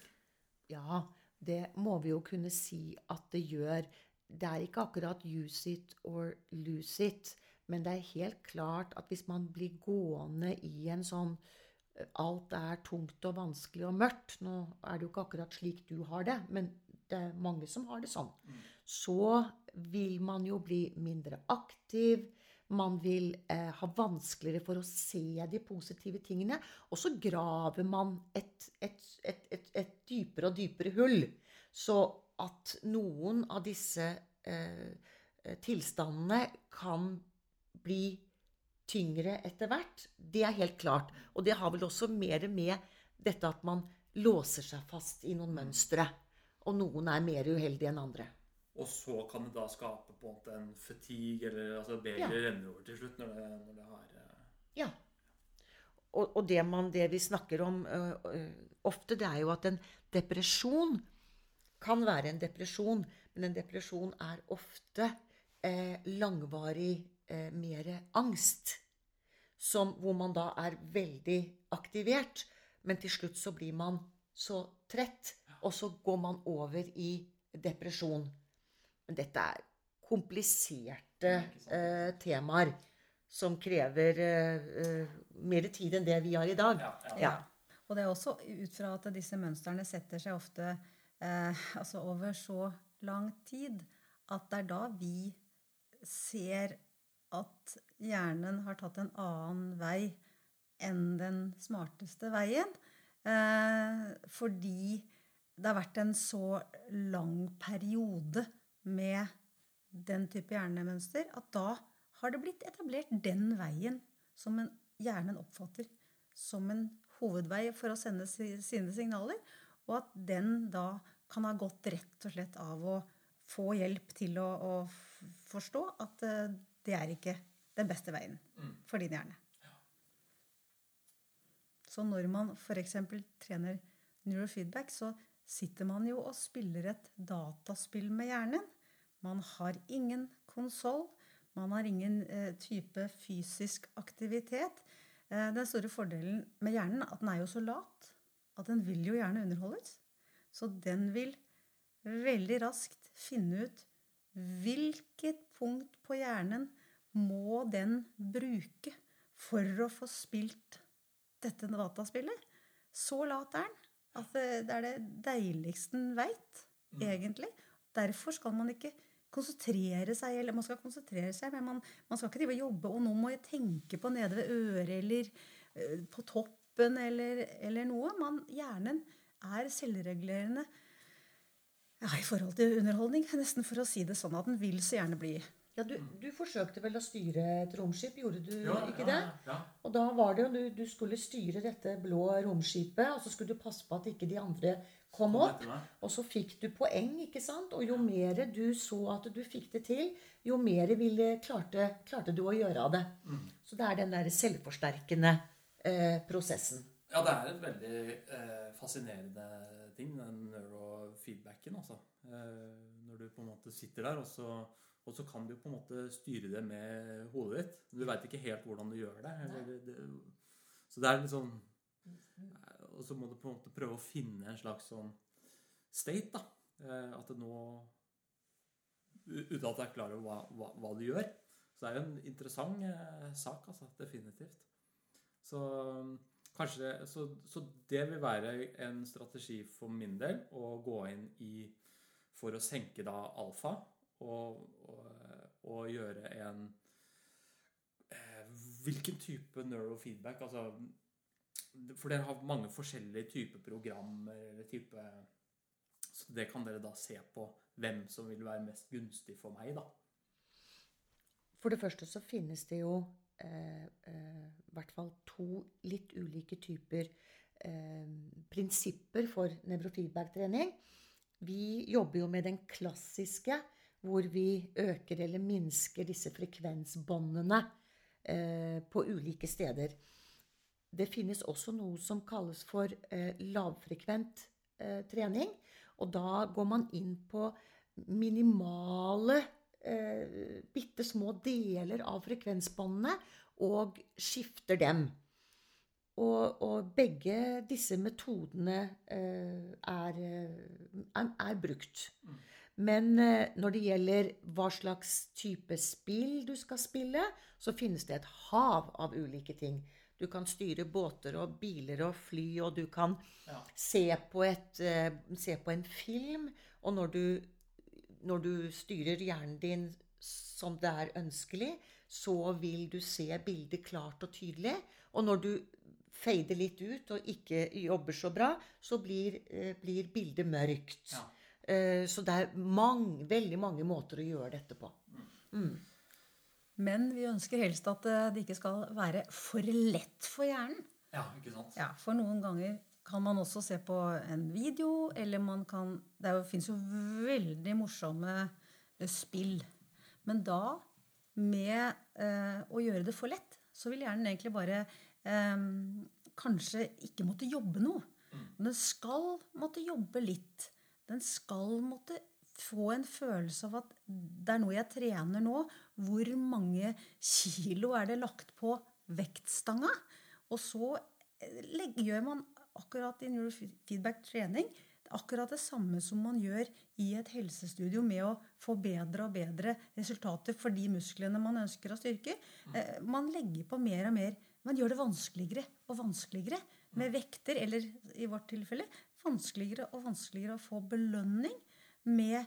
Ja, det må vi jo kunne si at det gjør. Det er ikke akkurat use it or lose it. Men det er helt klart at hvis man blir gående i en sånn eh, Alt er tungt og vanskelig og mørkt. Nå er det jo ikke akkurat slik du har det, men det er mange som har det sånn. Mm. Så vil man jo bli mindre aktiv. Man vil eh, ha vanskeligere for å se de positive tingene. Og så graver man et, et, et, et dypere og dypere hull. Så at noen av disse eh, tilstandene kan bli tyngre etter hvert, det er helt klart. Og det har vel også mer med dette at man låser seg fast i noen mønstre. Og noen er mer uheldige enn andre. Og så kan det da skape på en måte en fatigue, eller altså begeret Ja. renner over til slutt når det, når det har eh, Ja. Og, og det, man, det vi snakker om ø, ø, ofte, det er jo at en depresjon kan være en depresjon, men en depresjon er ofte eh, langvarig eh, mer angst. Som, hvor man da er veldig aktivert, men til slutt så blir man så trett, og så går man over i depresjon. Men dette er kompliserte eh, temaer som krever eh, eh, mer tid enn det vi har i dag. Ja, ja. Ja. Og det er også ut fra at disse mønstrene setter seg ofte eh, altså over så lang tid at det er da vi ser at hjernen har tatt en annen vei enn den smarteste veien. Eh, fordi det har vært en så lang periode med den type hjernemønster at da har det blitt etablert den veien som en, hjernen oppfatter som en hovedvei for å sende si- sine signaler, og at den da kan ha gått rett og slett av å få hjelp til å, å forstå at eh, det er ikke den beste veien for din hjerne. Så når man f.eks. trener neurofeedback, så sitter man jo og spiller et dataspill med hjernen. Man har ingen konsoll. Man har ingen eh, type fysisk aktivitet. Eh, den store fordelen med hjernen er at den er jo så lat at den vil jo gjerne underholdes. Så den vil veldig raskt finne ut hvilket punkt på hjernen må den bruke for å få spilt dette dataspillet. Så lat er den at det det er det deiligste den veit, egentlig. Derfor skal man ikke konsentrere seg, eller man skal konsentrere seg, men man, man skal ikke drive og jobbe, og nå må jeg tenke på nede ved øret, eller eh, på toppen, eller, eller noe. Man, hjernen er selvregulerende ja, i forhold til underholdning, nesten for å si det sånn at den vil så gjerne bli Ja, du, du forsøkte vel å styre et romskip, gjorde du Ja, ikke ja, det? Ja, Og da var det jo du, du skulle styre dette blå romskipet, og så skulle du passe på at ikke de andre kom opp. Og så fikk du poeng, ikke sant? Og jo mer du så at du fikk det til, jo mer ville, klarte, klarte du å gjøre av det. Mm. Så det er den der selvforsterkende eh, prosessen. Ja, det er et veldig eh, fascinerende ting, den neurofeedbacken, altså. Eh, når du på en måte sitter der, og så, og så kan du på en måte styre det med hodet ditt. Du veit ikke helt hvordan du gjør det. Eller det. Så det er litt sånn Og så må du på en måte prøve å finne en slags sånn state, da. Eh, at det nå Uten at jeg er klar over hva, hva, hva du gjør. Så det er jo en interessant eh, sak, altså. Definitivt. Så kanskje så, så det vil være en strategi for min del å gå inn i for å senke da alfa og, og, og gjøre en eh, Hvilken type neurofeedback? Altså For dere har mange forskjellige typer programmer eller type Så det kan dere da se på hvem som vil være mest gunstig for meg, da. For det første så finnes det jo eh, eh, i hvert fall to litt ulike typer eh, prinsipper for nevrofeedback-trening. Vi jobber jo med den klassiske, hvor vi øker eller minsker disse frekvensbåndene eh, på ulike steder. Det finnes også noe som kalles for eh, lavfrekvent eh, trening. Og da går man inn på minimale, eh, bitte små deler av frekvensbåndene og skifter dem. Og, og begge disse metodene eh, er, eh, er, er brukt. Men eh, når det gjelder hva slags type spill du skal spille, så finnes det et hav av ulike ting. Du kan styre båter og biler og fly, og du kan Ja. se, på et, eh, se på en film. Og når du, når du styrer hjernen din som det er ønskelig, så vil du se bildet klart og tydelig. Og når du fader litt ut og ikke jobber så bra, så blir, eh, blir bildet mørkt. Ja. Eh, så det er mange, veldig mange måter å gjøre dette på. Mm. Men vi ønsker helst at eh, det ikke skal være for lett for hjernen. Ja, ikke sant? Ja, For noen ganger kan man også se på en video, eller man kan Det fins jo veldig morsomme eh, spill. Men da, med eh, å gjøre det for lett, så vil hjernen egentlig bare eh, kanskje ikke måtte jobbe noe. Men den skal måtte jobbe litt. Den skal måtte få en følelse av at det er noe jeg trener nå. Hvor mange kilo er det lagt på vektstanga? Og så eh, gjør man akkurat i neurofeedback trening akkurat det samme som man gjør i et helsestudio med å få bedre og bedre resultater for de musklene man ønsker å styrke. Eh, man legger på mer og mer. Man gjør det vanskeligere og vanskeligere med vekter, eller i vårt tilfelle vanskeligere og vanskeligere å få belønning med,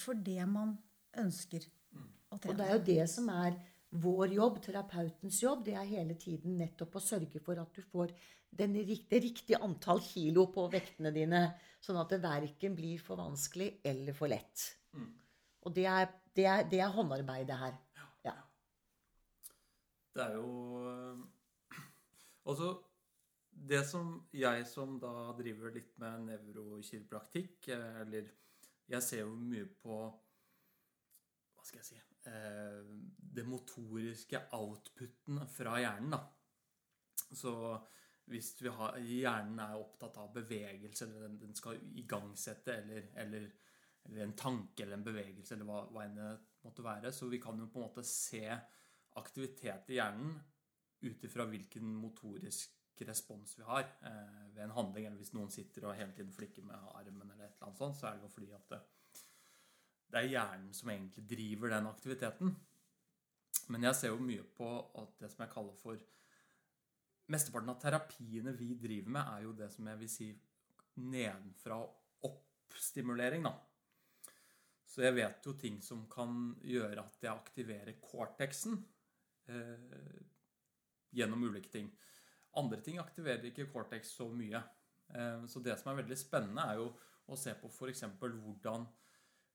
for det man ønsker å trene. Og det er jo det som er vår jobb, terapeutens jobb, det er hele tiden nettopp å sørge for at du får den, det riktige antall kilo på vektene dine, sånn at det verken blir for vanskelig eller for lett. Mm. Og det er, det, er, det er, håndarbeidet her. Ja. Det er jo Altså det som jeg som da driver litt med nevrokiropraktikk, eh, eller jeg ser jo mye på Hva skal jeg si eh, Det motoriske outputen fra hjernen, da. Så hvis vi har, hjernen er opptatt av bevegelse, eller den, den skal igangsette, eller, eller, eller, en tanke eller en bevegelse, eller hva, hva enn det måtte være, så vi kan jo på en måte se aktivitet i hjernen ut ifra hvilken motorisk respons vi har eh, ved en handling. Eller hvis noen sitter og hele tiden flikker med armen, eller et eller annet sånt, så er det jo fordi at det, det er hjernen som egentlig driver den aktiviteten. Men jeg ser jo mye på at det som jeg kaller for Mesteparten av terapiene vi driver med, er jo det som jeg vil si nedenfra opp-stimulering, da. Så jeg vet jo ting som kan gjøre at jeg aktiverer cortexen eh, gjennom ulike ting. Andre ting aktiverer ikke Cortex så mye. Eh, så det som er veldig spennende, er jo å se på f.eks. hvordan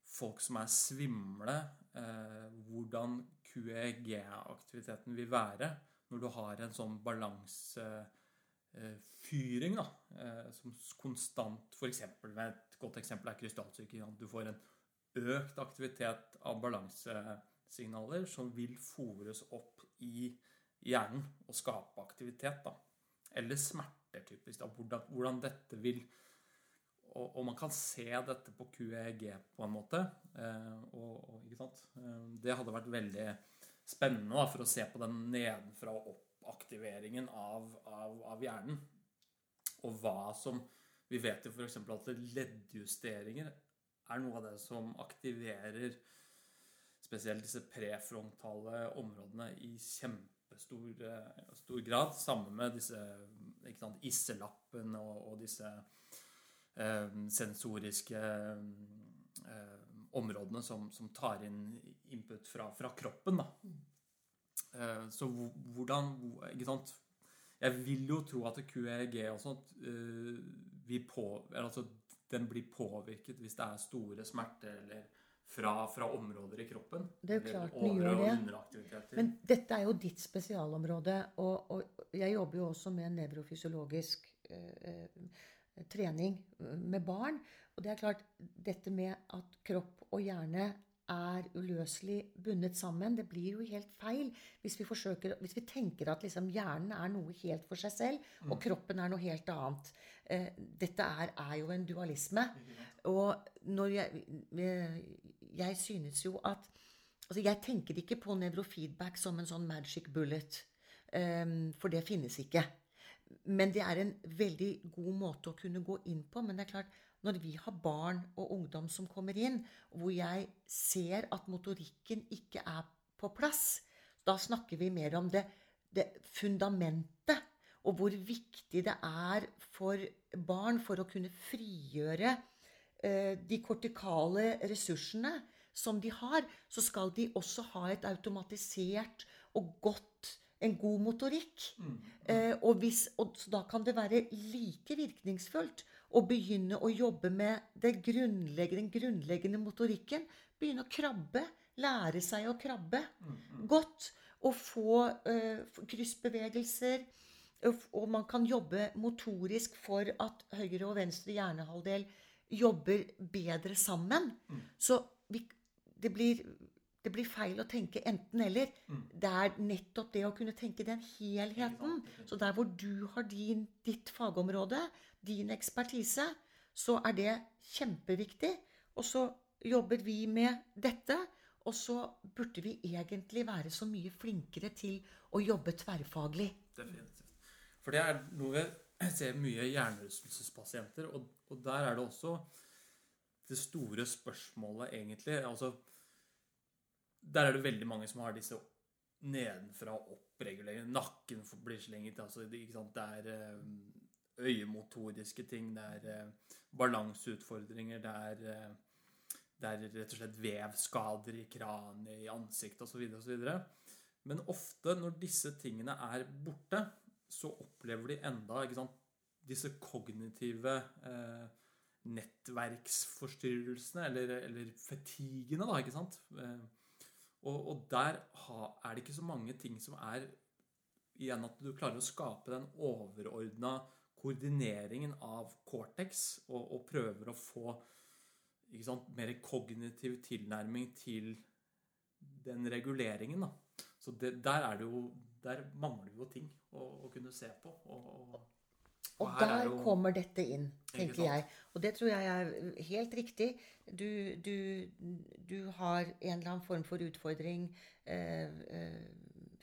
folk som er svimle, eh, hvordan QEG-aktiviteten vil være når du har en sånn balansefyring da, eh, som konstant F.eks. med et godt eksempel er krystallsyke. Du får en økt aktivitet av balansesignaler som vil fòres opp i hjernen og skape aktivitet. da eller smerter, typisk. Da, hvordan, hvordan, dette vil og, og, man kan se dette på QEG på en måte. Eh, og, og, ikke sant? Eh, det hadde vært veldig spennende da, for å se på den nedenfra og opp-aktiveringen av, av, av, hjernen. Og hva som Vi vet jo f.eks. at leddjusteringer er noe av det som aktiverer spesielt disse prefrontale områdene i kjempe stor, eh, stor grad. Sammen med disse isselappen og, og, disse eh, sensoriske eh, områdene som, som, tar inn input fra, fra kroppen. Eh, så hvordan Ikke sant? Jeg vil jo tro at QEG og sånt eh, på, altså, den blir påvirket hvis det er store smerter eller fra, fra, områder i kroppen. Det er jo klart den gjør det. Men dette er jo ditt spesialområde. Og, og, jeg jobber jo også med nevrofysiologisk eh, eh, trening eh, med barn. Og det er klart, dette med at kropp og hjerne er uløselig bundet sammen. Det blir jo helt feil hvis vi, forsøker, hvis vi tenker at liksom hjernen er noe helt for seg selv, og mm. kroppen er noe helt annet. Eh, dette er, er, jo en dualisme. Og når jeg, jeg synes jo at altså Jeg tenker ikke på nevrofeedback som en sånn magic bullet, um, for det finnes ikke. Men det er en veldig god måte å kunne gå inn på. Men det er klart, når vi har barn og ungdom som kommer inn, hvor jeg ser at motorikken ikke er på plass, da snakker vi mer om det, det fundamentet. Og hvor viktig det er for barn for å kunne frigjøre de kortikale ressursene som de har, så skal de også ha et automatisert og godt en god motorikk. Mm. Eh, og, hvis, og så da kan det være like virkningsfullt å begynne å jobbe med det grunnleggende, den grunnleggende motorikken. Begynne å krabbe. Lære seg å krabbe godt. Og få eh, kryssbevegelser. Og Og man kan jobbe motorisk for at høyre og venstre hjernehalvdel jobber bedre sammen. Så vi, det, blir, det blir feil å tenke enten-eller. Det er nettopp det å kunne tenke den helheten. Så der hvor du har din, ditt fagområde, din ekspertise, så er det kjempeviktig. Og så jobber vi med dette. Og så burde vi egentlig være så mye flinkere til å jobbe tverrfaglig. Definitivt. For det er noe jeg ser mye hjernerystelsespasienter, og, og der er det også det store spørsmålet, egentlig. Altså, der er det veldig mange som har disse nedenfra opp-reguleringene. Nakken blir slenget. Altså, ikke sant? det er eh, øyemotoriske ting, det er eh, balanseutfordringer, det er eh, det er rett og slett vevskader i kraniet, i ansiktet osv. osv. Men ofte når disse tingene er borte, så opplever de enda ikke sant, disse kognitive eh, nettverksforstyrrelsene, eller, eller fetigene, da, ikke sant? Eh, og, og der ha, er det ikke så mange ting som er Igjen at du klarer å skape den overordna koordineringen av cortex, og, og prøver å få sant, mer kognitiv tilnærming til den reguleringen. Da. Så det, der er jo Der mangler jo ting å, å kunne se på. Og, og, Og er der jo- kommer dette inn, tenker jeg. Og det tror jeg er helt riktig. Du, du, du har en eller annen form for utfordring eh, eh,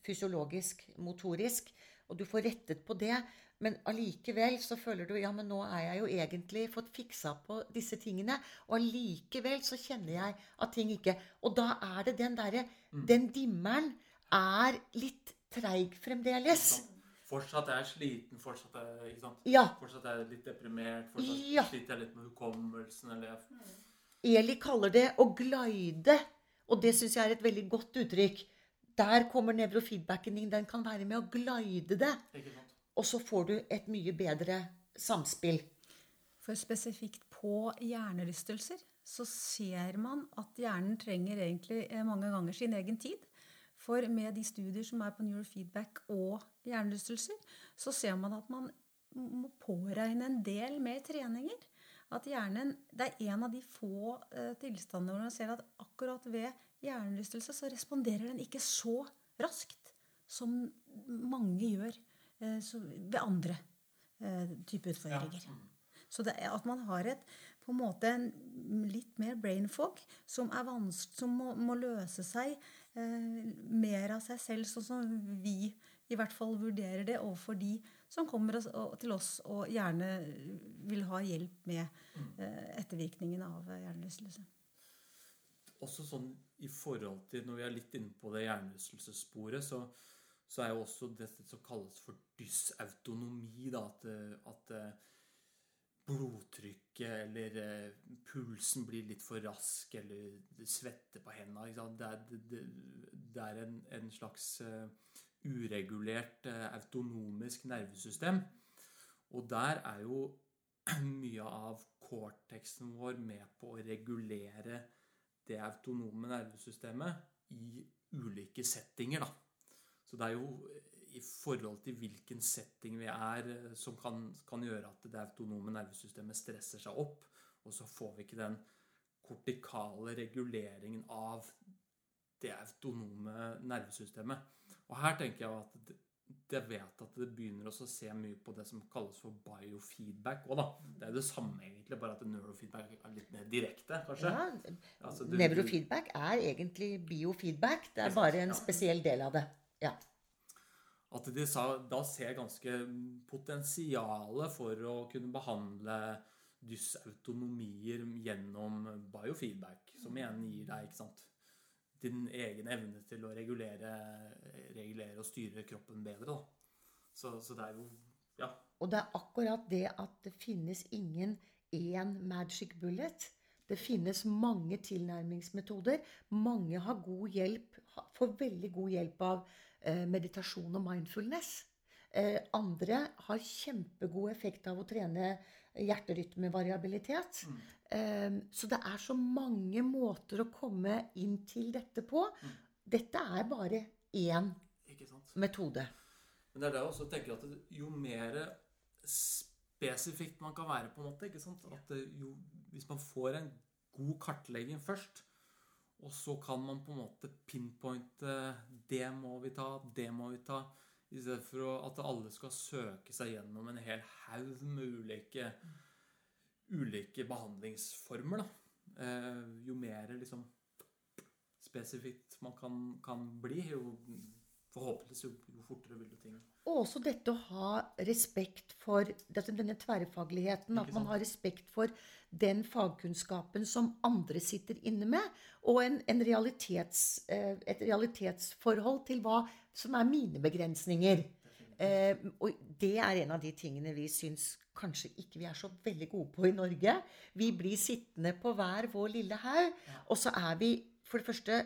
fysiologisk, motorisk, og du får rettet på det. Men allikevel så føler du ja, men nå er jeg jo egentlig fått fiksa på disse tingene. Og allikevel så kjenner jeg at ting ikke Og da er det den derre Mm. Den dimmeren er litt treig fremdeles. Fortsatt er jeg sliten, fortsatt er ikke sant? Ja. Fortsatt er jeg litt deprimert, fortsatt Ja. sliter jeg litt med hukommelsen. Eller jeg, Eli kaller det å glide, og det syns jeg er et veldig godt uttrykk. Der kommer nevrofeedbacken inn. Den kan være med å glide det. ikke sant? Og så får du et mye bedre samspill. For spesifikt på hjernerystelser så ser man at hjernen trenger egentlig eh, mange ganger sin egen tid. For med de studier som er på neurofeedback og hjernerystelser, så ser man at man må påregne en del mer treninger. At hjernen, Det er en av de få eh, tilstandene hvor man ser at akkurat ved hjernerystelse så responderer den ikke så raskt som mange gjør eh, så, ved andre eh, typer utfordringer. Så det er at man har et, på en måte en litt mer brain fog som, er som må, må løse seg eh, mer av seg selv, sånn som vi i hvert fall vurderer det overfor de som kommer til oss og gjerne vil ha hjelp med ettervirkningene ettervirkningen av eh, hjernerystelse. Også sånn i forhold til Når vi er litt inne på det hjernerystelsessporet, så, så er jo også dette som kalles for dysautonomi. Da, at, eh, at eh, blodtrykket eller eh, pulsen blir litt for rask, eller det svetter på hendene. Det er, det, det, det er en, en slags eh, uregulert eh, autonomisk nervesystem. Og der er jo mye av cortexen vår med på å regulere det autonome nervesystemet i ulike settinger, da. Så det er jo i forhold til hvilken setting vi er, eh, som kan, kan gjøre at det autonome nervesystemet stresser seg opp, og så får vi ikke den kortikale reguleringen av det autonome nervesystemet. Og her tenker jeg at det, jeg vet at det begynner også å se mye på det som kalles for biofeedback òg, da. Det er jo det samme, egentlig, bare at neurofeedback er litt mer direkte, kanskje. Ja, Altså, du- Nevrofeedback er egentlig biofeedback. Det er bare en Ja. spesiell del av det. Ja. At de sa, da ser ganske potensialet for å kunne behandle dysautonomier gjennom biofeedback, som igjen gir deg ikke sant, din egen evne til å regulere, regulere og styre kroppen bedre. Da. Så, så det er jo Ja. Og det er akkurat det at det finnes ingen én magic bullet. Det finnes mange tilnærmingsmetoder. Mange har god hjelp, får veldig god hjelp av eh, meditasjon og mindfulness. Eh, andre har kjempegod effekt av å trene hjerterytmevariabilitet. Mm. Eh, så det er så mange måter å komme inn til dette på. Mm. Dette er bare én metode. Men det er det jeg også tenker at jo mer spesifikt man kan være, på en måte ikke sant? At jo, Hvis man får en god kartlegging først, og så kan man på en måte pinpointe Det må vi ta, det må vi ta. I stedet for at alle skal søke seg gjennom en hel haug med ulike, ulike behandlingsformer. Da. Eh, jo mer liksom spesifikt man kan, kan bli, jo forhåpentligvis jo, jo, fortere vil du ting Og også dette å ha respekt for denne tverrfagligheten. At man har respekt for den fagkunnskapen som andre sitter inne med. Og en, en realitets, eh, et realitetsforhold til hva som er mine begrensninger. Eh, og det er en av de tingene vi syns kanskje ikke vi er så veldig gode på i Norge. Vi blir sittende på hver vår lille haug, og så er vi for det første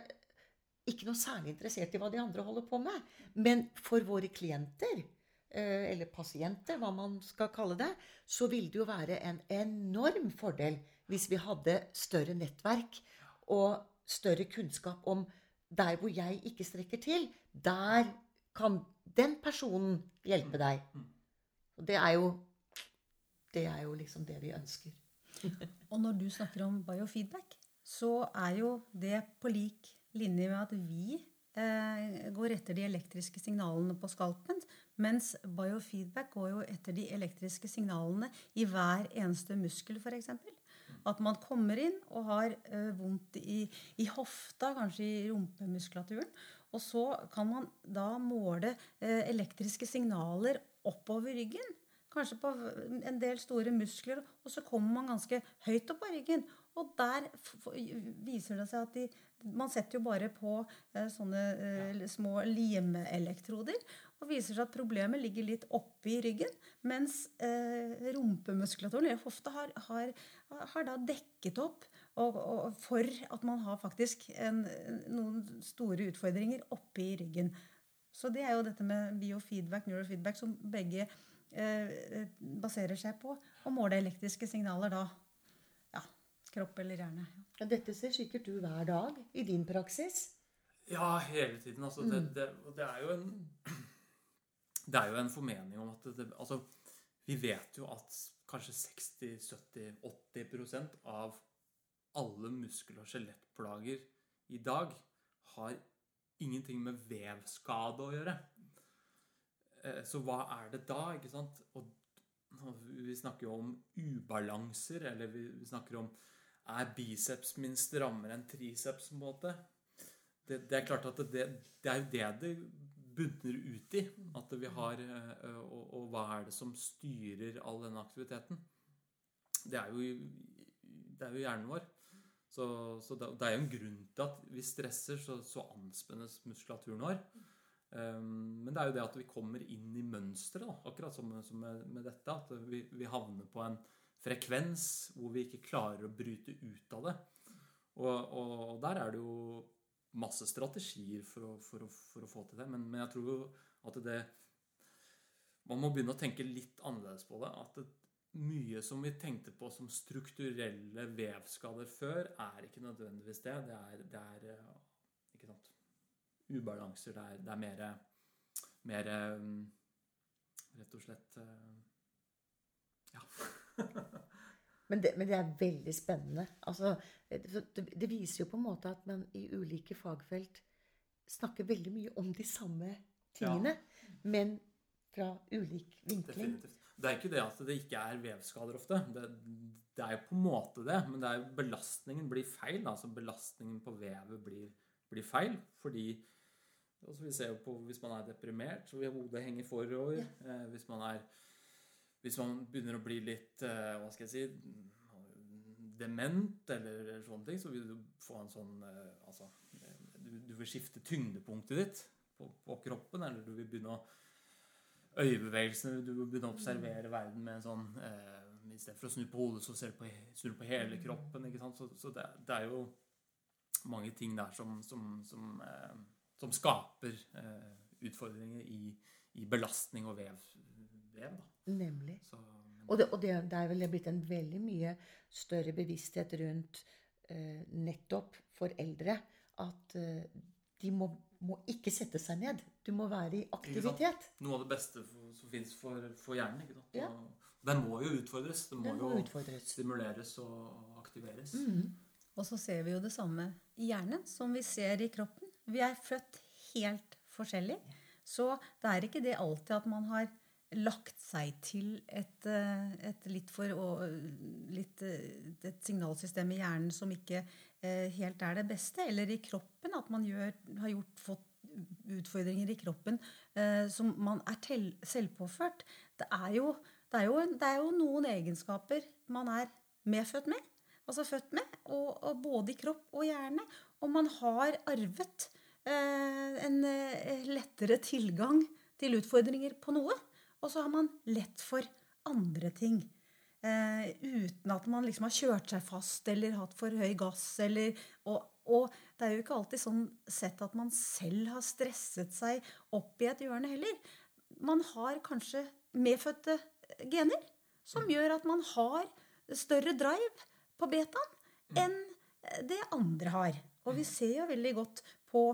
ikke noe særlig interessert i hva de andre holder på med. Men for våre klienter, eh, eller pasienter, hva man skal kalle det, så vil det jo være en enorm fordel hvis vi hadde større nettverk og større kunnskap om der hvor jeg ikke strekker til. Der kan den personen hjelpe deg. Og det er jo det er jo liksom det vi ønsker. og når du snakker om biofeedback, så er jo det på lik linje med at vi eh, går etter de elektriske signalene på skalpen, mens biofeedback går jo etter de elektriske signalene i hver eneste muskel, f.eks. At man kommer inn og har eh, vondt i, i, hofta, kanskje i rumpemuskulaturen. Og så kan man da måle eh, elektriske signaler oppover ryggen. Kanskje på en del store muskler. Og så kommer man ganske høyt opp på ryggen. Og der viser det seg at de, man setter jo bare på eh, sånne eh, små limelektroder. Og viser seg at problemet ligger litt oppi ryggen. Mens eh, rumpemuskulaturen, eller hofta, har, har, har, da dekket opp og, og for at man har faktisk en, noen store utfordringer oppi ryggen. Så det er jo dette med biofeedback, neurofeedback, som begge baserer seg på å måle elektriske signaler da kropp eller hjerne. Ja, dette ser sikkert du hver dag i din praksis? Ja, hele tiden. Altså, det, mm. det, det, er jo en Det er jo en formening om at det, Altså, vi vet jo at kanskje 60-70-80% av alle muskel- og skjelettplager i dag har ingenting med vevskade å gjøre. Eh, så hva er det da? ikke sant? Og vi snakker jo om ubalanser, eller vi snakker om er biceps min strammere enn triceps? på en måte? Det, det er klart at det, det, er jo det det bunner ut i. At vi har, eh, og, og, hva er det som styrer all denne aktiviteten? Det er jo, det er jo hjernen vår. Så, så det, er jo en grunn til at vi stresser, så, så anspennes muskulaturen vår. Um, men det er jo det at vi kommer inn i mønsteret, akkurat som, med, dette. At vi, havner på en, frekvens hvor vi ikke klarer å bryte ut av det. Og, der er det jo masse strategier for å, for å, for å få til det. Men, jeg tror jo at det Man må begynne å tenke litt annerledes på det. At det, mye som vi tenkte på som strukturelle vevskader før, er ikke nødvendigvis det. Det er, det er ikke sant, ubalanser. Det er, det er mer, mer Rett og slett Ja. men, det, men, det, er veldig spennende. Altså, det, det, viser jo på en måte at man i ulike fagfelt snakker veldig mye om de samme tingene, ja. men fra ulik vinkling. Definitivt. Det er ikke det at det ikke er vevskader ofte. Det, det er jo på en måte det, men det er jo belastningen blir feil. Altså belastningen på vevet blir, blir feil fordi altså vi ser jo på Hvis man er deprimert, så vil hodet henge forover. Ja. Eh, hvis man er hvis man begynner å bli litt eh, Hva skal jeg si Dement eller sånne ting, så vil du få en sånn eh, Altså du, du vil skifte tyngdepunktet ditt på, på, kroppen, eller du vil begynne å Øyebevegelsene Du vil begynne å observere verden med en sånn eh, i stedet for å snu på hodet, så ser du på, snur du på hele kroppen. ikke sant? Så, så det, det, er jo mange ting der som, som, som, eh, som skaper eh, utfordringer i, i, belastning og vev. vev da. Nemlig. Så, og, det, og det, det, er vel blitt en veldig mye større bevissthet rundt eh, nettopp for eldre at eh, de må, må, ikke sette seg ned. Du må være i aktivitet. Noe av det beste for, som fins for, for, hjernen. ikke sant? Ja. Den må jo utfordres. Den må, den må jo utfordres. stimuleres og aktiveres. Mm. Og så ser vi jo det samme i hjernen som vi ser i kroppen. Vi er født helt forskjellig. Så det er ikke det alltid at man har lagt seg til et, eh, et litt for litt, eh, Et signalsystem i hjernen som ikke eh, helt er det beste. Eller i kroppen. At man gjør, har gjort, fått utfordringer i kroppen som man er tel, selvpåført. Det er, jo, det, er jo, det er, jo, noen egenskaper man er medfødt med. Altså født med. Og, og både i kropp og hjerne. Og man har arvet en eh, lettere tilgang til utfordringer på noe. Og så har man lett for andre ting. Uh, uten at man liksom har kjørt seg fast eller hatt for høy gass. Eller, og, og, det er jo ikke alltid sånn sett at man selv har stresset seg opp i et hjørne heller. Man har kanskje medfødte gener som mm. gjør at man har større drive på betaen mm. enn det andre har. Og vi mm. ser jo veldig godt på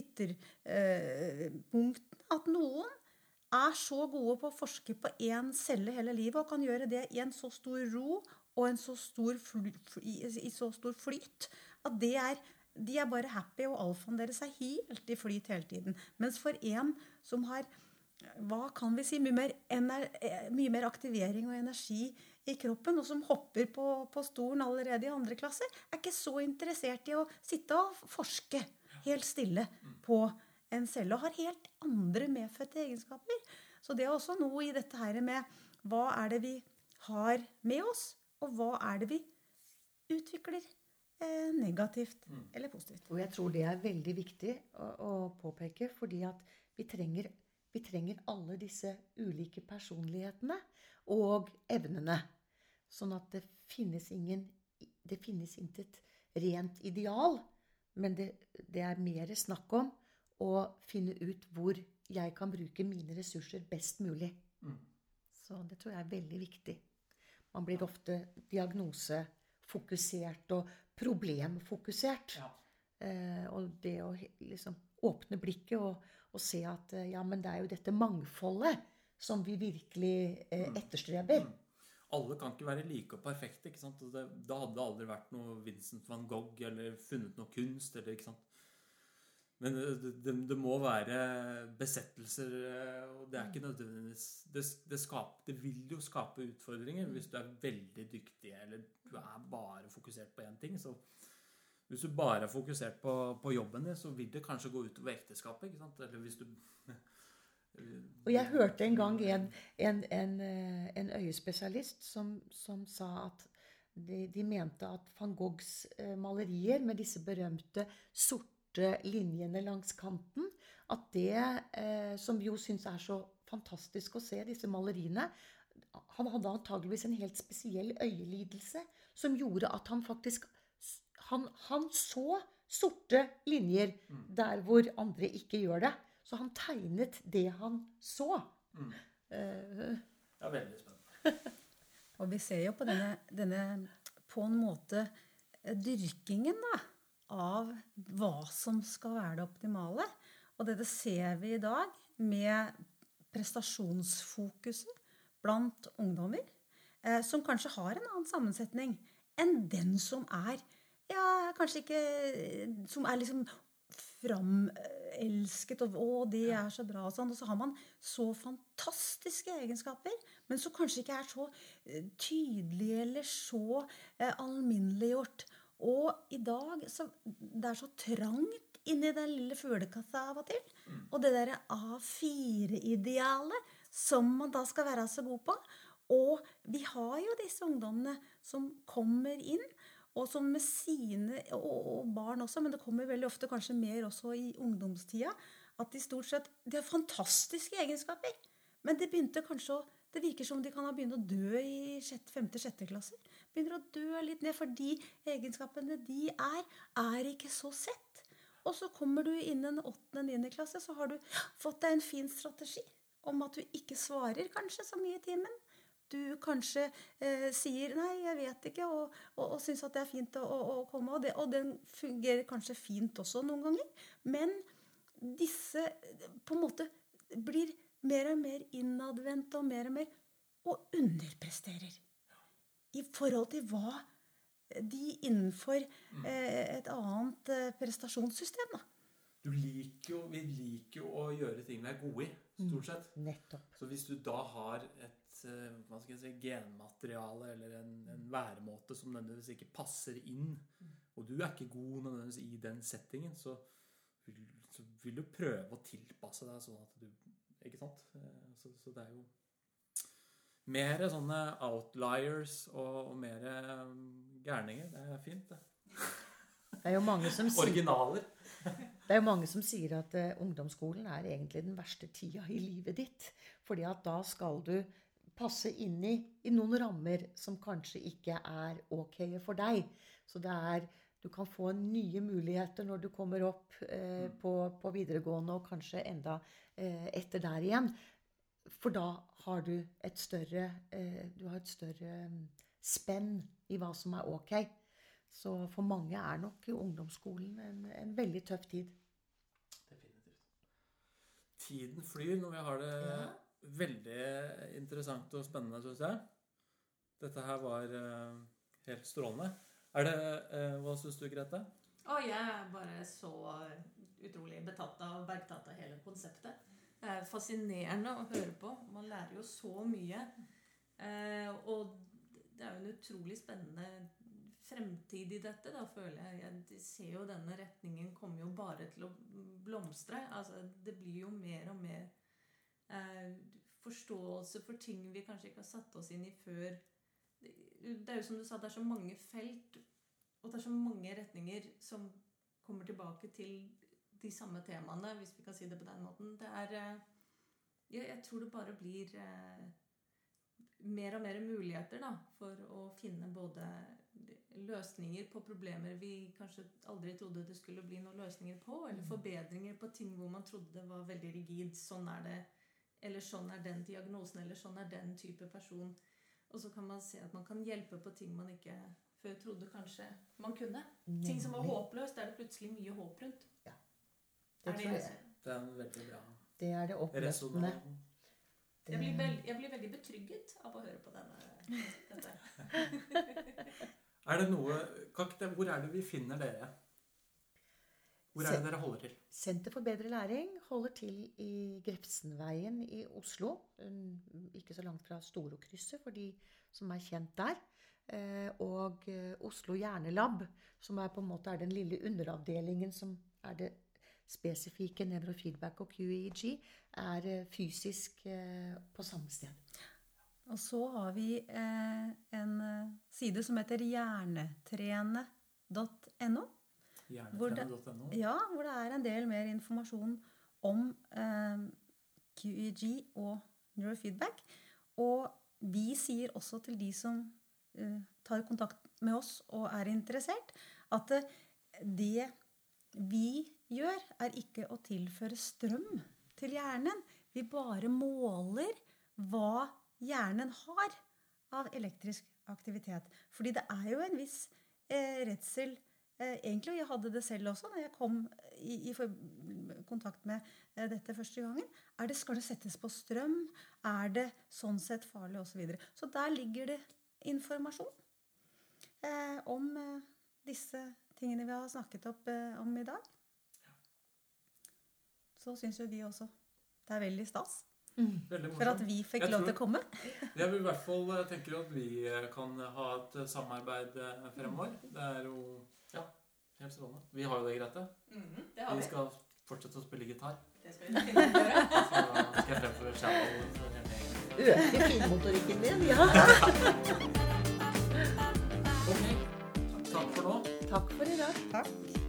ytterpunktene eh, at noen er så gode på å forske på én celle hele livet og kan gjøre det i en så stor ro og så stor fly, i så stor flyt at det er, de er bare happy, og alfaen deres er helt i flyt hele tiden. Mens for en som har hva kan vi si, mye mer, eh, mye mer aktivering og energi i kroppen, og som hopper på, på stolen allerede i andre klasse, er ikke så interessert i å sitte og forske helt stille på en celle og har helt andre medfødte egenskaper. Så det er også noe i dette her med hva er det vi har med oss, og hva er det vi utvikler eh, negativt mm. eller positivt. Og jeg tror det er veldig viktig å, å påpeke, fordi at vi trenger, vi trenger alle disse ulike personlighetene og evnene. Sånn at det finnes ingen Det finnes intet rent ideal. Men det, det er mer snakk om å finne ut hvor jeg kan bruke mine ressurser best mulig. Mm. Så det tror jeg er veldig viktig. Man blir ofte diagnosefokusert og problemfokusert. Ja. Eh, og det å liksom åpne blikket og, og, se at eh, ja, men det er jo dette mangfoldet som vi virkelig eh, mm. etterstreber. Mm alle kan ikke være like og perfekte. ikke sant? Det, da hadde det aldri vært noe Vincent van Gogh eller funnet noe kunst. eller ikke sant? Men det, det, det må være besettelser, og det er ikke nødvendigvis det, det, skaper, det vil jo skape utfordringer hvis du er veldig dyktig eller du er bare fokusert på én ting. så hvis du bare er fokusert på, på jobben din, så vil det kanskje gå utover ekteskapet. ikke sant? Eller hvis du og jeg hørte en gang en, en, en, eh, en øyespesialist som, som, sa at de, de, mente at van Goghs eh, malerier med disse berømte sorte linjene langs kanten At det, eh, som jo syns er så fantastisk å se, disse maleriene Han hadde antageligvis en helt spesiell øyelidelse som gjorde at han faktisk Han, han så sorte linjer mm. der hvor andre ikke gjør det. Så han tegnet det han så. Mm. Uh, ja, veldig spennende. og vi ser jo på denne, denne på en måte eh, dyrkingen da, av hva som skal være det optimale. Og dette ser vi i dag med prestasjonsfokuset blant ungdommer, eh, som kanskje har en annen sammensetning enn den som er ja, kanskje ikke Som er liksom framelsket, og 'å, det er så bra', og sånn. Og så har man så fantastiske egenskaper, men som kanskje ikke er så eh, tydelige eller så eh, alminneliggjort. Og i dag så Det er så trangt inni den lille fuglekassa av og til. Mm. Og det derre A4-idealet som man da skal være så god på. Og vi har jo disse ungdommene som kommer inn og som med sine og, barn også, men det kommer veldig ofte kanskje mer også i ungdomstida, at de stort sett De har fantastiske egenskaper, men det begynte kanskje å Det virker som de kan ha begynt å dø i femte-sjette klasser. Begynner å dø litt ned, for de egenskapene de er, er ikke så sett. Og så kommer du innen åttende-niende klasse, så har du fått deg en fin strategi om at du ikke svarer kanskje så mye i timen. Du kanskje eh, sier 'nei, jeg vet ikke', og, og, og syns at det er fint å, å, å komme. Og, det, og den fungerer kanskje fint også noen ganger. Men disse på en måte blir mer og mer innadvendte og mer og mer og underpresterer. I forhold til hva de innenfor Mm. eh, et annet eh, prestasjonssystem. da. Du liker jo, vi liker jo å gjøre ting vi er gode i, stort sett. Nettopp. Så hvis du da har et eh, hva skal jeg si, genmateriale eller en, en væremåte som nødvendigvis ikke passer inn, og du er ikke god nødvendigvis i den settingen, så vil, så vil du prøve å tilpasse deg sånn at du Ikke sant? Eh, Så, så det er jo mer sånne outliers og, og mer eh, gærninger. Det er fint, det. Det er jo mange som sier, Originaler. Det er jo mange som sier at uh, ungdomsskolen er egentlig den verste tida i livet ditt. Fordi at da skal du passe inn i, i noen rammer som kanskje ikke er ok for deg. Så det er Du kan få nye muligheter når du kommer opp eh, på, på videregående, og kanskje enda eh, etter der igjen. For da har du et større eh, Du har et større mm, spenn i hva som er ok. Så for mange er nok ungdomsskolen en, en veldig tøff tid. Definitivt. Tiden flyr når vi har det Ja. veldig interessant og spennende, syns jeg. Dette her var eh, helt strålende. Er det, eh, Hva syns du, Grete? Å, jeg er bare så utrolig betatt av og bergtatt av hele konseptet. Det er fascinerende å høre på. Man lærer jo så mye. Eh, og det er jo en utrolig spennende fremtid i dette, da, føler jeg. Jeg ser jo denne retningen kommer jo bare til å blomstre. Altså, det blir jo mer og mer eh, forståelse for ting vi kanskje ikke har satt oss inn i før. Det er jo som du sa, det er så mange felt, og det er så mange retninger som kommer tilbake til de samme temaene, hvis vi kan si det på den måten. Det er eh, Jeg, jeg tror det bare blir eh, mer og mer muligheter da, for å finne både løsninger på problemer vi kanskje aldri trodde det skulle bli noen løsninger på, eller forbedringer på ting hvor man trodde det var veldig rigid. Sånn er det. Eller sånn er den diagnosen, eller sånn er den type person. Og så kan man se at man kan hjelpe på ting man ikke før trodde kanskje man kunne. Ting som var håpløst, er det plutselig mye håp rundt. Ja, Det er det tror jeg. Det er veldig bra Det er det oppløftende. Jeg blir, veld, jeg blir veldig betrygget av å høre på denne, dette. Er det noe hvor er det vi finner dere? Hvor er det dere holder til? Senter for bedre læring holder til i Grefsenveien i Oslo. um, Ikke så langt fra Storokrysset, for de som er kjent der. Eh, Og eh, Oslo Hjernelab, som er på en måte er den lille underavdelingen som er det spesifikke nevrofeedback og QEG, er eh, fysisk på samme sted. Og så har vi eh, en eh, side som heter hjernetrene.no. Hvor det-. Ja, hvor det er en del mer informasjon om eh, QEG og neurofeedback. Og vi sier også til de som eh, tar kontakt med oss og er interessert, at eh, det vi gjør, er ikke å tilføre strøm til hjernen. Vi bare måler hva hjernen har av elektrisk aktivitet. Fordi det er jo en viss eh, redsel eh, Egentlig, og jeg hadde det selv også når jeg kom i, i kontakt med eh, dette første gangen. Er det, skal det settes på strøm? Er det sånn sett farlig? Og så, videre. så der ligger det informasjon eh, om eh, disse tingene vi har snakket opp eh, om i dag. Så syns jo vi også det er veldig stas for at vi fikk lov til å komme. Jeg vil i hvert fall tenke at vi eh, kan ha et eh, samarbeid eh, fremover. Det er jo ja, helt strålende. Vi har jo det, Grete. Mhm, det har Vi vi. skal fortsette å spille gitar. Det skal vi gjøre. Så skal jeg fremføre shallow. Øke finmotorikken din, ja. Ok. Takk for nå. Takk for i dag. Takk.